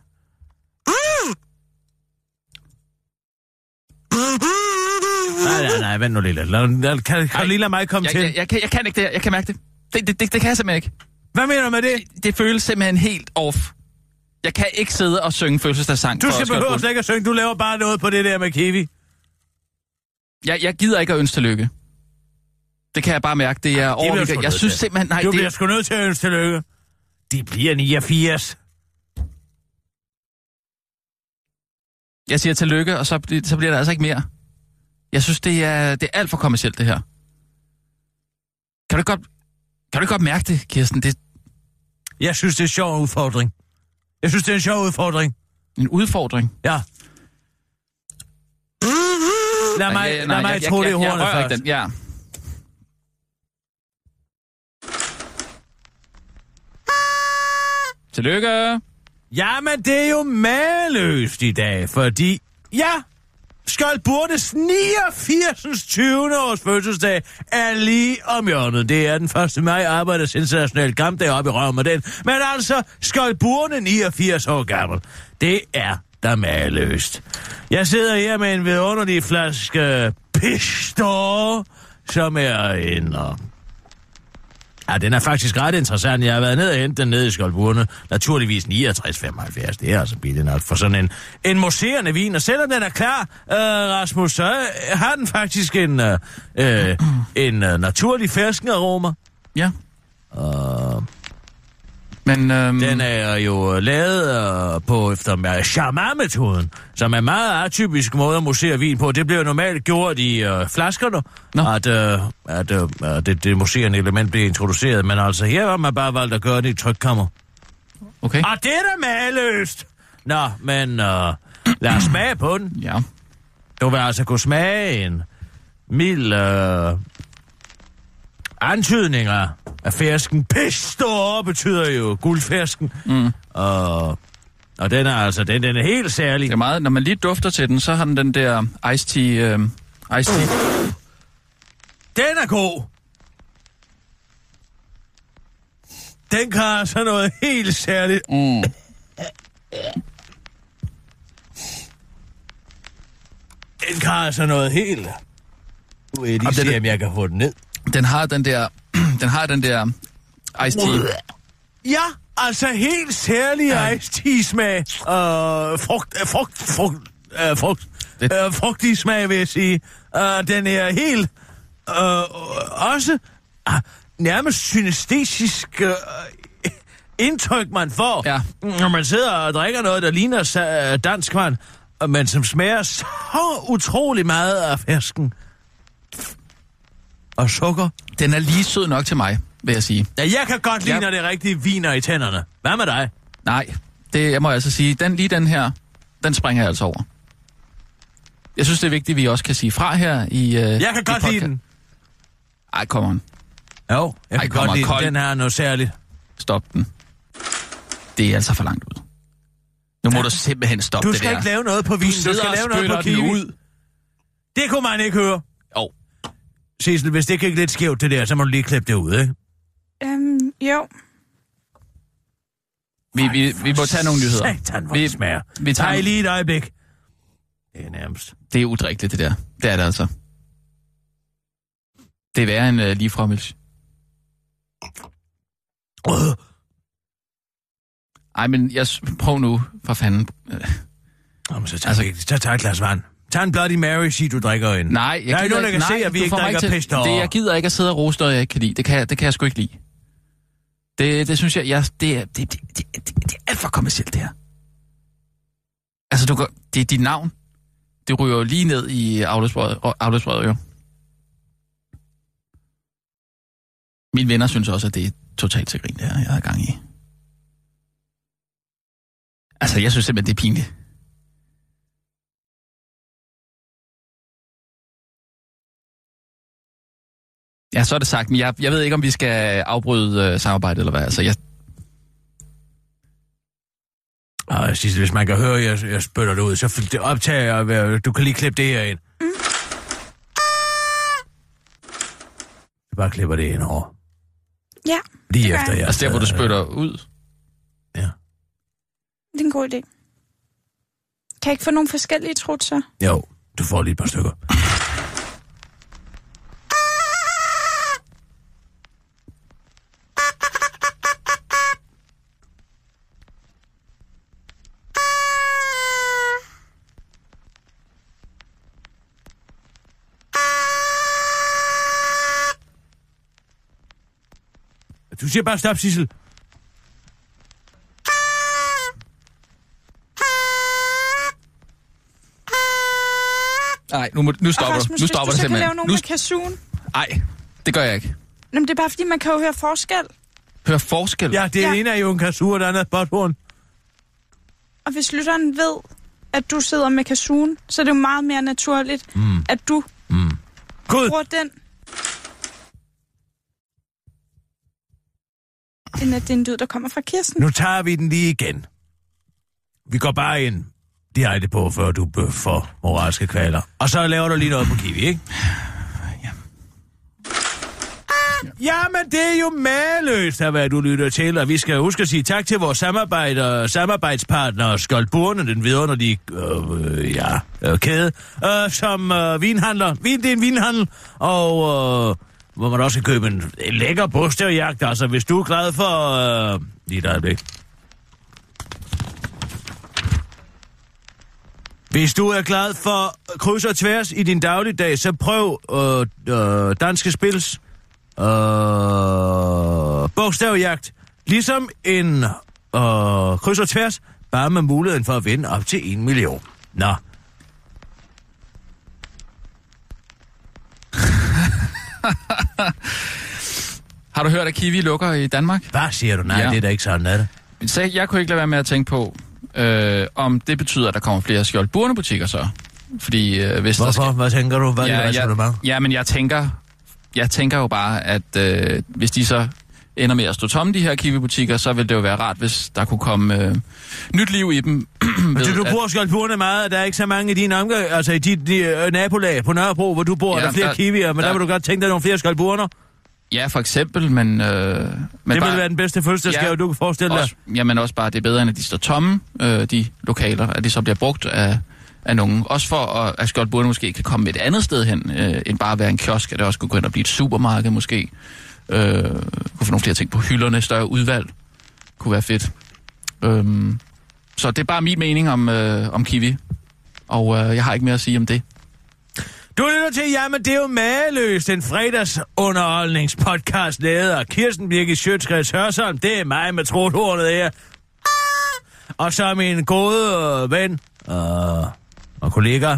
Nej, nej, nej, vent nu lidt. Lad, lad, kan, kan du lige lade mig komme Jeg, til? jeg, jeg, kan, jeg kan ikke det her. Jeg kan mærke det. Det, det, det, det kan jeg simpelthen ikke. Hvad mener du med det? Det føles simpelthen helt off. Jeg kan ikke sidde og synge fødselsdagssang Du skal behøve slet ikke at synge. Du laver bare noget på det der med kiwi. Jeg, jeg gider ikke at ønske tillykke. Det kan jeg bare mærke. Det er overvægt. sgu Jeg nødt synes simpelthen... Nej, du det, bliver sgu nødt til at ønske tillykke. De bliver 89. Jeg siger tillykke, og så, så bliver der altså ikke mere. Jeg synes, det er, det er alt for kommercielt, det her. Kan du godt, kan du godt mærke det, Kirsten? Det er Jeg synes, det er en sjov udfordring. Jeg synes, det er en sjov udfordring. en udfordring. Ja. Lad mig, Ja, lad mig jeg, tro jeg, det jeg, hornet først. den. Ja. Tillykke. Jamen, det er jo maløst i dag, fordi... Ja, Skjold Burtes 89. 20. års fødselsdag er lige om hjørnet. Det er den 1. maj, Arbejders International Kampdag op i røven med den. Men altså, Skjold Burne 89 år gammel. Det er da maløst. Jeg sidder her med en vidunderlig flaske Pistor, som er en... Uh, Ja, den er faktisk ret interessant. Jeg har været ned og hentet den nede i Skoldburne. Naturligvis 69,75. Det er altså billigt nok for sådan en, en mousserende vin. Og selvom den er klar, øh, Rasmus, så øh, har den faktisk en, øh, øh, en øh, naturlig ferskenaroma. Ja. Og Men øhm, den er jo lavet øh, på efter Charmat-metoden, som er en meget atypisk måde at mosere vin på. Det bliver normalt gjort i øh, flaskerne, Nå. at, øh, at øh, det, det moserende element bliver introduceret. Men altså, her har man bare valgt at gøre det i trykkammer. okay. Og det er da maløst! Nå, men øh, lad os smage på den. Ja. Du vil altså kunne smage en mild øh, antydning af, fersken. Pistor betyder jo guldfersken. Mm. Og, og den er altså, den, den er helt særlig. Det er meget, når man lige dufter til den, så har den den der iced tea... Øh, iced tea. Den er god. Den kan altså noget helt særligt. Mm. Den kan altså noget helt... Nu vil jeg lige se, er- om jeg kan få den ned. Den har den der... den har den der iced tea. Ja, altså helt særlig Ja. iced tea smag. Øh, frugt, øh, frugt, frugt, øh, frugt, Det- øh, frugtig smag, vil jeg sige. Øh, den er helt, øh, også øh, nærmest synestetisk øh, indtryk, man får, Ja. når man sidder og drikker noget, der ligner dansk vand, men som smager så utrolig meget af fersken. Og sukker. Den er lige sød nok til mig, vil jeg sige. Ja, jeg kan godt lide, Ja. når det rigtig viner i tænderne. Hvad med dig? Nej, det jeg må altså sige, den, lige den her, den springer jeg altså over. Jeg synes, det er vigtigt, at vi også kan sige fra her i øh, Jeg kan i godt lide den. Ej, kom on. Jo, jeg Ej, kan godt lide kold. den. Her er noget særligt. Stop den. Det er altså for langt ud. Nu må du simpelthen stoppe Du det skal der. ikke lave noget på vin, du, sidder skal lave noget på kiwi. ud. Det kunne man ikke høre. Cecil, hvis det gik lidt skævt det der, så må du lige klippe det ud, ikke? Øhm, jo. Vi, vi, vi må tage nogle nyheder. Satan, hvor Vi- det smager. vi tager lige et øjeblik. Det er nærmest. Det er udrikkeligt, det der. Det er det altså. Det er værre end uh, lige fra Mils. Øh. Ej, men jeg, prøv nu, for fanden. Jamen, så tag, altså, så tag et glas vand. Tag en Bloody Mary, sig du drikker en. Nej, jeg der er gider nogen, der kan nej, se, at vi ikke drikker til- pis det, Jeg gider ikke at sidde og rose noget, jeg ikke kan lide. Det kan, jeg- det kan jeg sgu ikke lide. Det, det synes jeg, jeg det, er, det, det, det, det, det er alt for kommercielt, det her. Altså, du går, det er dit navn. Det ryger jo lige ned i afløbsbrødet jo. Mine venner synes også, at det er totalt til grin, det her, jeg har gang i. Altså, jeg synes simpelthen, det er pinligt. Ja, så er det sagt, men jeg, jeg ved ikke, om vi skal afbryde øh, samarbejdet eller hvad. Altså, jeg, Og jeg siger, hvis man kan høre, at jeg, jeg spytter det ud, så optager, øh, du kan lige klippe det her ind. Mm. Du bare klipper det ind over. Ja, Lige Det efter jeg. jeg. altså der, hvor du spytter ud. Ja. det er en god idé. Kan jeg ikke få nogle forskellige trutser? Jo, du får lige et par stykker. Siger bare stop, Sissel. Nej, nu, må, nu stopper og du. Rasmus, Nu hvis stopper du det så kan simpelthen. lave nogle Nu, med kazooen. ej, det gør jeg ikke. Jamen, det er bare fordi, man kan jo høre forskel. Hør forskel. Ja, det Ja. ene er jo en kasur, og det andet er botthorn. Og hvis lytteren ved, at du sidder med kazooen, så er det jo meget mere naturligt, mm. at du Gud, bruger den. End at det er en lyd, der kommer fra Kirsten. nu tager vi den lige igen. Vi går bare ind direkte på, før du bøf for moralske kvaler. Og så laver du lige noget på Kiwi, ikke? Ja. Jamen, det er jo maløst, af hvad du lytter til, og vi skal huske at sige tak til vores samarbejder, samarbejdspartner, Skoldburne, den vidunderlige øh, øh, ja, øh, kæde, øh, som øh, vinhandler. Vin, det er en vinhandel, og øh, hvor man også kan købe en, en lækker bogstavjagt. Altså, hvis du er glad for... Øh, lige et øjeblik. Hvis du er glad for kryds og tværs i din dagligdag, så prøv øh, øh, Danske Spils øh, bogstavjagt. Ligesom en øh, kryds og tværs, bare med muligheden for at vinde op til en million. Nå, Har du hørt, at Kiwi lukker i Danmark? hvad siger du? Nej, Ja. ja. det er da ikke sådan, er det? Så jeg kunne ikke lade være med at tænke på, øh, om det betyder, at der kommer flere skjoldburne butikker så. Fordi øh, hvis Hvorfor? skal... Hvad tænker du? Hvad er det ja, resonemang? ja, men jeg tænker, jeg tænker jo bare, at øh, hvis de så ender med at stå tomme, de her Kiwi-butikker, så vil det jo være rart, hvis der kunne komme øh, nyt liv i dem. Ved, du, du at- bruger skjoldburene meget, og der er ikke så mange i din omgang, altså i dit de, øh, nabolag på Nørrebro, hvor du bor, Ja, der er flere der- kiwier, men der, der- vil du godt tænke dig nogle flere skjoldburner. Ja, for eksempel, men... Øh, men Det bare, vil være den bedste fødselsdagsgave, Ja, du kan forestille dig. også, Jamen også bare, det er bedre, end at de står tomme, øh, de lokaler, at de så bliver brugt af, af nogen. Også for, at, at Skjoldburne måske kan komme et andet sted hen, øh, end bare at være en kiosk, at det også kunne gå ind og blive et supermarked måske. Øh, kunne få nogle flere ting på hylderne, større udvalg. Kunne være fedt. Øhm, så det er bare min mening om, øh, om Kiwi. Og øh, jeg har ikke mere at sige om det. Du lytter til, jamen det er jo mageløst, en fredagsunderholdningspodcast lavet af Kirsten Birgit Sjøtskreds Hørsholm. Det er mig med trothornet her. Og så min gode øh, ven øh, og kollega,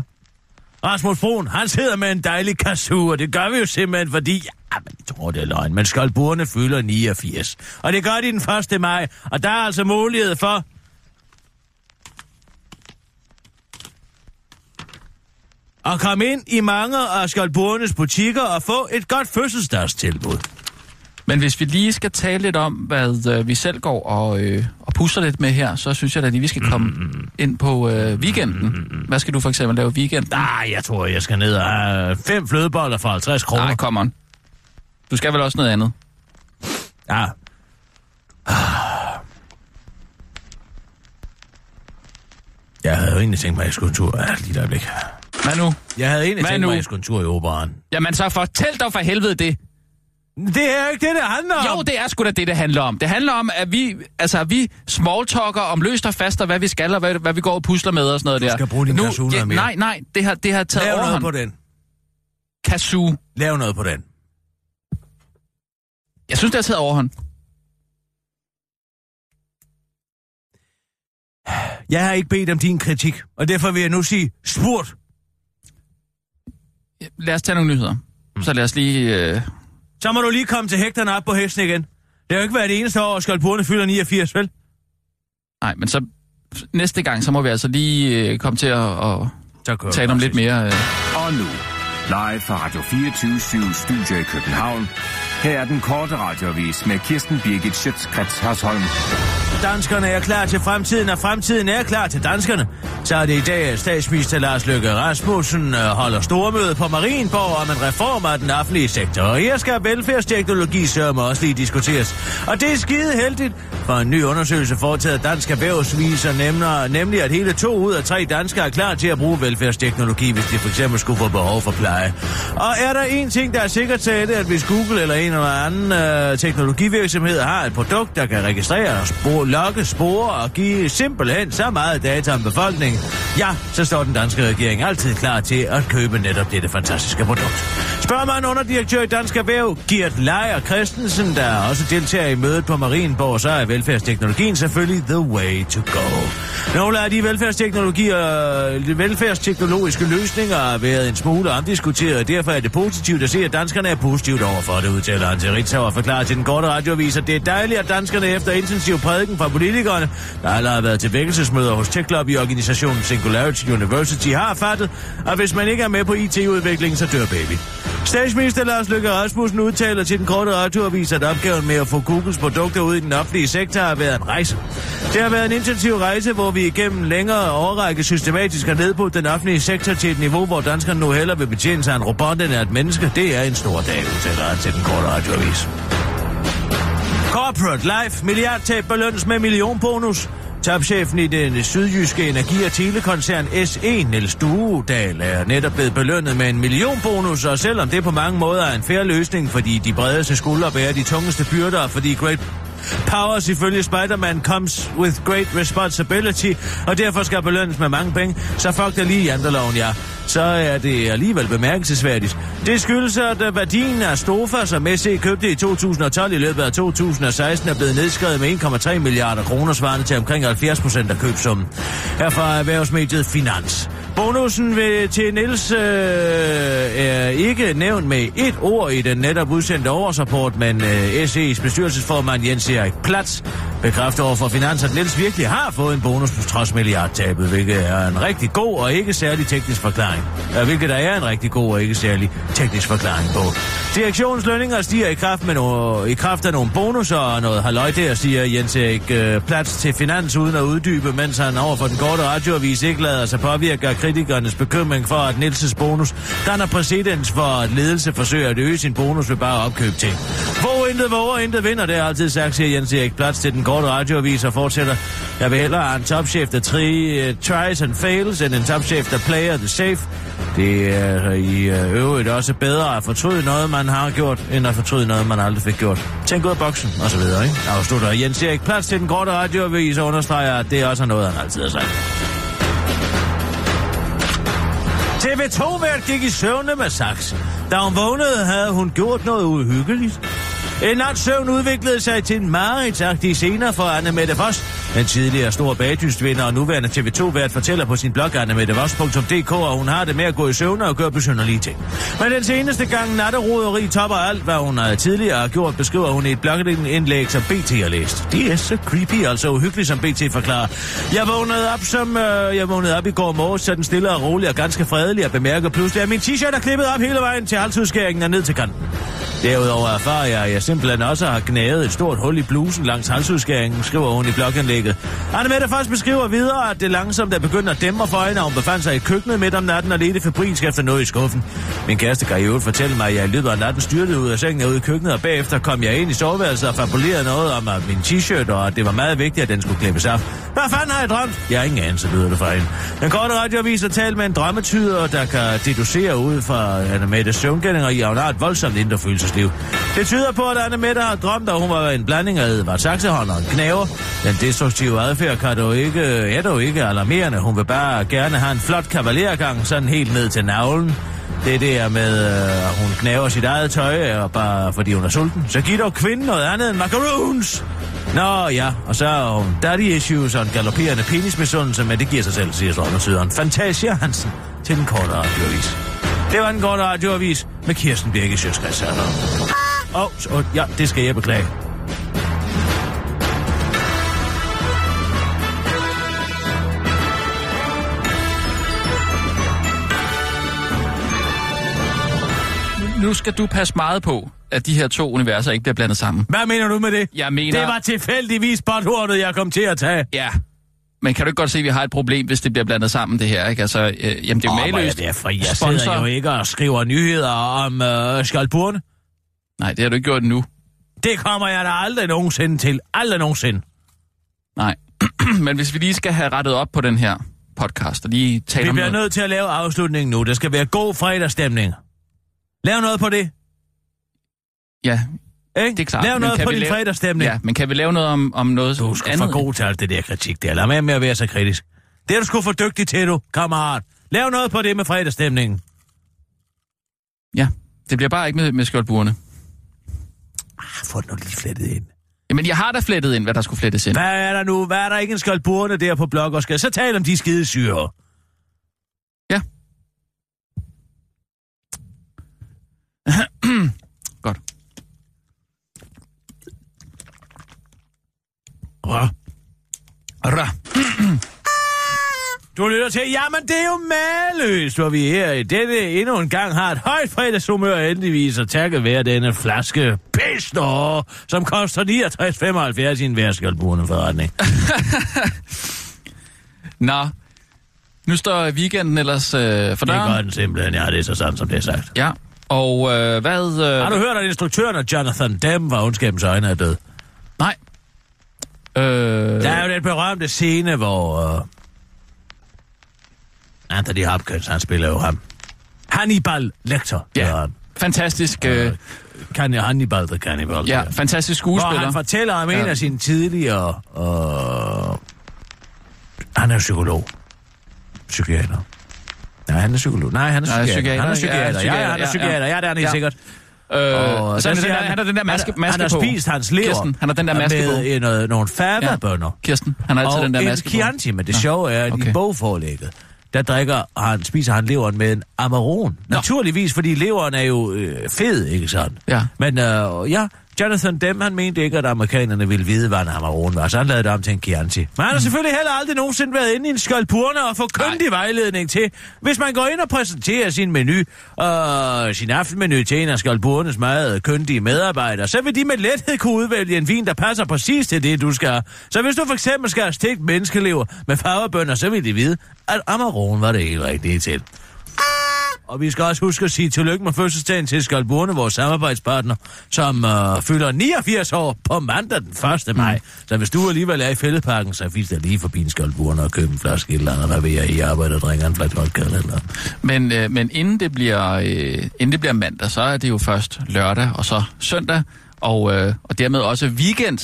Rasmus Brun, han sidder med en dejlig kasu, og det gør vi jo simpelthen, fordi... Ja, men jeg tror, det er løgn, men skoldburene fylder 89. Og det gør de den 1. maj, og der er altså mulighed for... at komme ind i mange af Skoldburnes butikker og få et godt fødselsdagstilbud. Men hvis vi lige skal tale lidt om, hvad øh, vi selv går og, øh, og pusser lidt med her, så synes jeg da lige, vi skal komme ind på øh, weekenden. Hvad skal du for eksempel lave i weekenden? Nej, jeg tror, jeg skal ned og have fem flødeboller for 50 kroner. Nej, kom on. Du skal vel også noget andet? Ja. Jeg havde jo egentlig tænkt mig, at jeg skulle en tur. Ja, lige et øjeblik. Hvad nu? Jeg havde egentlig tænkt nu? mig, at jeg skulle en tur i operan. Jamen så fortæl dog for helvede det. Det er ikke det, det handler om. Jo, det er sgu da det, det handler om. Det handler om, at vi, altså, at vi smalltalker om løst og fast, og hvad vi skal, og hvad, hvad vi går og pusler med og sådan noget Du der. skal bruge din kazoo noget mere. Nej, nej, det har, det har taget Lav noget på den. Kazoo. Lav noget på den. Jeg synes, det har taget overhånd. Jeg har ikke bedt om din kritik, og derfor vil jeg nu sige spurgt. Lad os tage nogle nyheder. Så lad os lige... Øh... Så må du lige komme til hægterne op på hesten igen. Det har jo ikke været det eneste år, at skoldbordene fylder 89, vel? Nej, men så næste gang, så må vi altså lige øh, komme til at, kører tale om lidt mere... Øh... Og nu, live fra Radio 24 Studio i København. Her er den korte radiovis med Kirsten Birgit Schøtzgrads Hasholm. Danskerne er klar til fremtiden, og fremtiden er klar til danskerne. Så er det i dag, at statsminister Lars Løkke Rasmussen øh, holder stormøde på Marienborg om en reform af den offentlige sektor. Og her skal velfærdsteknologi sørme også lige diskuteres. Og det er skide heldigt, for en ny undersøgelse foretaget Dansk Erhvervs viser nemlig, nemlig, at hele to ud af tre danskere er klar til at bruge velfærdsteknologi, hvis de for eksempel skulle få behov for pleje. Og er der en ting, der er sikkert til det, at hvis Google eller en eller anden øh, teknologivirksomhed har et produkt, der kan registrere og spore, logge, spore og give simpelthen så meget data om befolkningen, ja, så står den danske regering altid klar til at købe netop dette fantastiske produkt. Spørger man underdirektør i Dansk Erhverv, Gert Leier Christensen, der også deltager i mødet på Marienborg, så er velfærdsteknologien selvfølgelig the way to go. Nogle af de velfærdsteknologier, de øh, velfærdsteknologiske løsninger har været en smule omdiskuteret, og derfor er det positivt at se, at danskerne er positivt overfor det, udtaler han til Ritzau og forklarer til den korte radioavis, at det er dejligt, at danskerne efter intensiv prædiken fra politikerne, der allerede har været til vækkelsesmøder hos Tech Club i organisationen Singularity University, har fattet, at hvis man ikke er med på IT-udviklingen, så dør baby. Statsminister Lars Løkke Rasmussen udtaler til den korte radioavis, at opgaven med at få Googles produkter ud i den offentlige sektor har været en rejse. Det har været en intensiv rejse, hvor vi igennem længere overrække systematisk har nedbrudt den offentlige sektor til et niveau, hvor danskerne nu hellere vil betjene sig en robot end af et menneske. Det er en stor dag, udtaler han til den korte radioavis. Corporate Life milliardtab belønnes med millionbonus. Topchefen i den sydjyske energi- og telekoncern S1, Niels Duedal, er netop blevet belønnet med en millionbonus, og selvom det på mange måder er en færre løsning, fordi de bredeste skuldre bærer de tungeste byrder, fordi Great Powers ifølge Spider-Man comes with great responsibility, og derfor skal belønnes med mange penge, så fuck det lige i janteloven, ja. Så er det alligevel bemærkelsesværdigt. Det skyldes, at øh, værdien af Stofa, som SC købte i 2012 i løbet af 2016, er blevet nedskrevet med 1,3 milliarder kroner, svarende til omkring 70 procent af købsummen. Herfra erhvervsmediet Finans. Bonusen ved, til Niels øh, er ikke nævnt med et ord i den netop udsendte årsrapport, men øh, SE's bestyrelsesformand Jens e. Erik Platz bekræfter over for Finans, at Niels virkelig har fået en bonus på trods milliardtabet, hvilket er en rigtig god og ikke særlig teknisk forklaring. Hvilket der er en rigtig god og ikke særlig teknisk forklaring på. Direktionens lønninger stiger i kraft, med no- i kraft af nogle bonusser og noget halløj der, siger Jens Erik øh, Platz til Finans uden at uddybe, mens han over for den korte radioavis ikke lader sig påvirke af kritikernes bekymring for, at Nielses bonus danner præcedens for, at ledelse forsøger at øge sin bonus ved bare at opkøbe ting. Hvor intet våger, intet vinder, det er altid sagt, siger Jens Erik Platz til den korte radioavis og fortsætter. Jeg vil hellere have en topchef, der tri, uh, tries and fails, end en topchef, der player the safe. Det er i øh, øvrigt også bedre at fortryde noget, man har gjort, end at fortryde noget, man aldrig fik gjort. Tænk ud af boksen, og så videre, ikke? Afslutter Jens Erik Platz til den korte radioavis og understreger, at det også er noget, han altid har sagt. TV2-vært gik i søvne med saks. Da hun vågnede, havde hun gjort noget uhyggeligt. En nat søvn udviklede sig til en mareridtsagtig scener for Anne Mette Voss. Den tidligere store bagdystvinder og nuværende TV2-vært fortæller på sin blog annemettevoss.dk, at hun har det med at gå i søvn og gøre besynderlige ting. Men den seneste gang natteroderi topper alt, hvad hun havde tidligere har gjort, beskriver hun i et blogindlæg, som BT har læst. Det er så creepy, altså uhyggeligt, som BT forklarer. Jeg vågnede op, som øh, jeg vågnede op i går morges, så den stille og rolig og ganske fredelig, og bemærker pludselig, at min t-shirt er klippet op hele vejen til halsudskæringen og ned til kanten. Derudover erfarer jeg, at jeg simpelthen også har knævet et stort hul i blusen langs halsudskæringen, skriver hun i blogindlægget. Anne Mette først beskriver videre, at det langsomt er begyndt at dæmme for hende, og hun befandt sig i køkkenet midt om natten og ledte febrilsk efter noget i skuffen. Min kæreste kan i øvrigt fortælle mig, at jeg i løbet af natten styrtede ud af sengen og ud i køkkenet, og bagefter kom jeg ind i soveværelset og fabulerede noget om at min t-shirt, og at det var meget vigtigt, at den skulle klippes af. Hvad fanden har jeg drømt? Jeg har ingen anelse, lyder det fra hende. Den korte radioavis har talt med en drømmetyder, der kan deducere ud fra Anne Mette søvngændinger i, at hun har et voldsomt. Det tyder på, at Anne Mette har drømt, at hun var en blanding af Edvard Saxehånd og en knæver. Den destruktive adfærd kan dog ikke, er dog ikke alarmerende. Hun vil bare gerne have en flot kavalergang, sådan helt ned til navlen. Det der med, øh, at øh, hun knæver sit eget tøj, og bare fordi hun er sulten. Så giv dog kvinden noget andet end macaroons. Nå ja, og så har hun daddy issues og en galopperende penismisundelse, men det giver sig selv, siger Strømmersyderen. Fantasia Hansen til den korte radioavis. Det var den korte radioavis med Kirsten Birke Sjøskreds. Åh, oh, ja, det skal jeg beklage. Nu skal du passe meget på, at de her to universer ikke bliver blandet sammen. Hvad mener du med det? Jeg mener... Det var tilfældigvis botthornet, jeg kom til at tage. Ja, men kan du ikke godt se, at vi har et problem, hvis det bliver blandet sammen, det her? Ikke? Altså, øh, jamen, det er jo maløst. det fri. Jeg Sponsor- sidder jo ikke og skriver nyheder om øh, skalpurne. Nej, det har du ikke gjort nu. Det kommer jeg da aldrig nogensinde til. Aldrig nogensinde. Nej. men hvis vi lige skal have rettet op på den her podcast, og lige tale Vi om bliver noget... nødt til at lave afslutningen nu. Der skal være god fredagsstemning. Lav noget på det. Ja, Ikke? det er klart. Lav noget på din lave- fredagsstemning. Ja, men kan vi lave noget om, om noget Du skal andet? for god til alt det der kritik der. Lad med med at være så kritisk. Det er du sgu for dygtig til, du, kammerat. Lav noget på det med fredagsstemningen. Ja, det bliver bare ikke med, med skjoldburene. Ah, få det nu lige flettet ind. Jamen, jeg har da flettet ind, hvad der skulle flettes ind. Hvad er der nu? Hvad er der ikke en skjoldburne der på blog og skal så tale om de skide syre? Ja. Godt. Rør. Rør. Du lytter til, jamen det er jo maløst, hvor vi her i dette endnu en gang har et højt fredagshumør endeligvis at takke være denne flaske pistår, som koster 69,75 i en værskaldburende forretning. Nå, nu står weekenden ellers øh, for Det gør døren. den simpelthen, ja, det er så sådan, som det er sagt. Ja, og øh, hvad... Øh, Har du hørt, at instruktøren af Jonathan Demme var ondskabens øjne er død? Øh, Der er jo den berømte scene, hvor uh, Anthony Hopkins, han spiller jo ham. Hannibal Lecter. ja, han. fantastisk... Øh, Kan Hannibal the Cannibal. ja, fantastisk Hvor skuespiller. han fortæller om en Ja. af sine tidligere... Øh, han er psykolog. Psykiater. Nej, han er psykolog. Nej, han er Nej, psykiater. Han er Ja, psykiater. Ja, han er Ja, psykiater. Ja, det er han helt Ja. sikkert. Øh, Og så han, den der, han har den der maske, han, maske han har på. spist hans lever Kirsten, han har den der maske på. med noget, nogle fava-bønner. Kirsten, han har altid og den der en maske Chianti, men det sjove er, at okay. i bogforlægget, der drikker han, spiser han leveren med en Amarone. Nå. Naturligvis, fordi leveren er jo øh, fed, ikke sådan? Ja. Men øh, ja, Jonathan Demme, han mente ikke, at amerikanerne ville vide, hvad en Amarone var, så han lavede det om til en Chianti. Men han har selvfølgelig heller aldrig nogensinde været inde i en skjoldpurne og få kyndig vejledning til, hvis man går ind og præsenterer sin menu, og sin aftenmenu til en af skjoldpurnes meget kyndige medarbejdere, så vil de med lethed kunne udvælge en vin, der passer præcis til det, du skal. Så hvis du for eksempel skal have stegt menneskelever med farverbønder, så vil de vide, at Amarone var det helt rigtige til. Og vi skal også huske at sige tillykke med fødselsdagen til Skalburne, vores samarbejdspartner, som øh, fylder 89 år på mandag den 1. maj. Så hvis du alligevel er i fældeparken, så fisk dig lige forbi en Skalburne og køb en flaske et eller andet, der vil i arbejde og drikker en flaske vodka eller noget. Men, øh, men inden, det bliver, øh, inden det bliver mandag, så er det jo først lørdag og så søndag, og, øh, og dermed også weekend.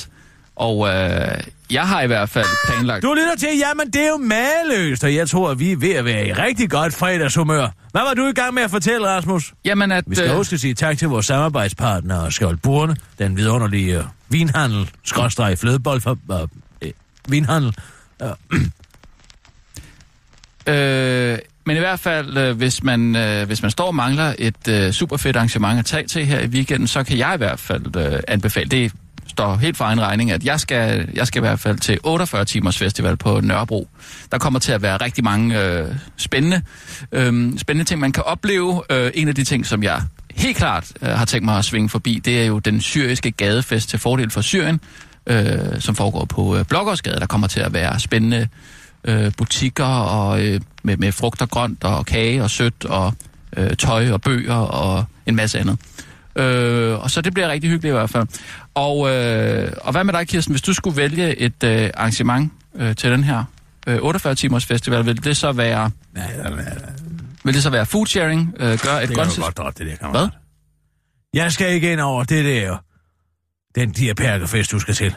Og øh, jeg har i hvert fald planlagt... Du lytter til, jamen det er jo maløst, og jeg tror, at vi er ved at være i rigtig godt fredagshumør. Hvad var du i gang med at fortælle, Rasmus? Jamen at... Vi skal øh, at sige tak til vores samarbejdspartner, Skjold Burne, den vidunderlige øh, vinhandel, skrådstræk flødebold for øh, øh, vinhandel. Øh, men i hvert fald, øh, hvis, man, øh, hvis man står og mangler et øh, super fedt arrangement at tage til her i weekenden, så kan jeg i hvert fald øh, anbefale, det står helt for egen regning, at jeg skal, jeg skal i hvert fald til 48 timers festival på Nørrebro. Der kommer til at være rigtig mange øh, spændende, øh, spændende ting, man kan opleve. Øh, en af de ting, som jeg helt klart øh, har tænkt mig at svinge forbi, det er jo den syriske gadefest til fordel for Syrien, øh, som foregår på øh, Blågårdsgade. Der kommer til at være spændende øh, butikker og øh, med, med frugt og grønt og kage og sødt og øh, tøj og bøger og en masse andet. Øh, og så det bliver rigtig hyggeligt i hvert fald. Og, øh, og hvad med dig, Kirsten? Hvis du skulle vælge et øh, arrangement øh, til den her øh, 48-timers festival, vil det så være... Vil det så være food sharing? Øh, gør et Det grønt... du godt droppe, det der, kammerat. Hvad? Jeg skal ikke ind over det der. Den de her perkerfest, du skal til. Det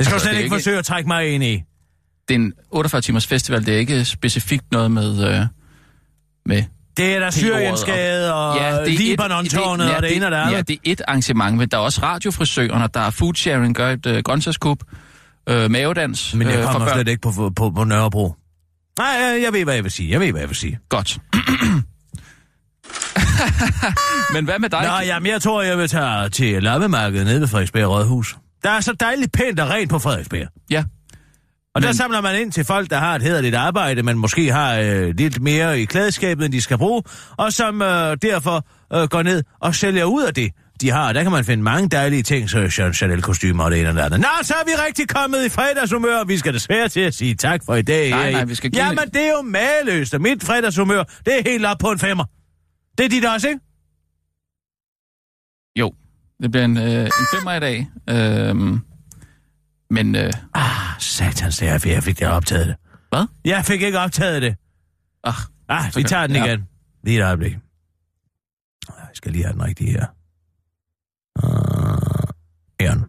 skal Altså, du slet det ikke ikke- forsøge at trække mig ind i. Det er en 48-timers festival, det er ikke specifikt noget med... Øh, med Det er der Syriensgade og ja, et- Libanon-tårnet ja, og det ene og det andet. Ja, det er et arrangement, men der er også radiofrisøren, og der er food sharing, gør et øh, grøntsagskup, øh, mavedans Men jeg øh, for kommer børn. slet ikke på, på, på Nørrebro. Nej, øh, jeg ved, hvad jeg vil sige. Jeg ved, hvad jeg vil sige. Godt. men hvad med dig? Nå, jamen, jeg tror, jeg vil tage til lappemarkedet nede ved Frederiksberg Rådhus. Der er så dejligt pænt og rent på Frederiksberg. Ja, Og der Men- samler man ind til folk, der har et hederligt arbejde, men måske har øh, lidt mere i klædeskabet, end de skal bruge, og som øh, derfor øh, går ned og sælger ud af det, de har. Der kan man finde mange dejlige ting, så Jean Chanel-kostymer og det ene og det andet. Nå, så er vi rigtig kommet i fredagshumør, og vi skal desværre til at sige tak for i dag. Nej, nej, vi skal give- Jamen, det er jo mageløst, og mit fredagshumør, det er helt op på en femmer. Det er dit også, ikke? jo. Det bliver en, øh, en femmer i dag. Øh, men øh, Ah, satans, det er, jeg fik det optaget det. hvad? Jeg fik ikke optaget det. Ah, Ah, vi tager den ja. igen. Lige et øjeblik. Ah, Jeg skal lige have den rigtige her. Uh, Eren.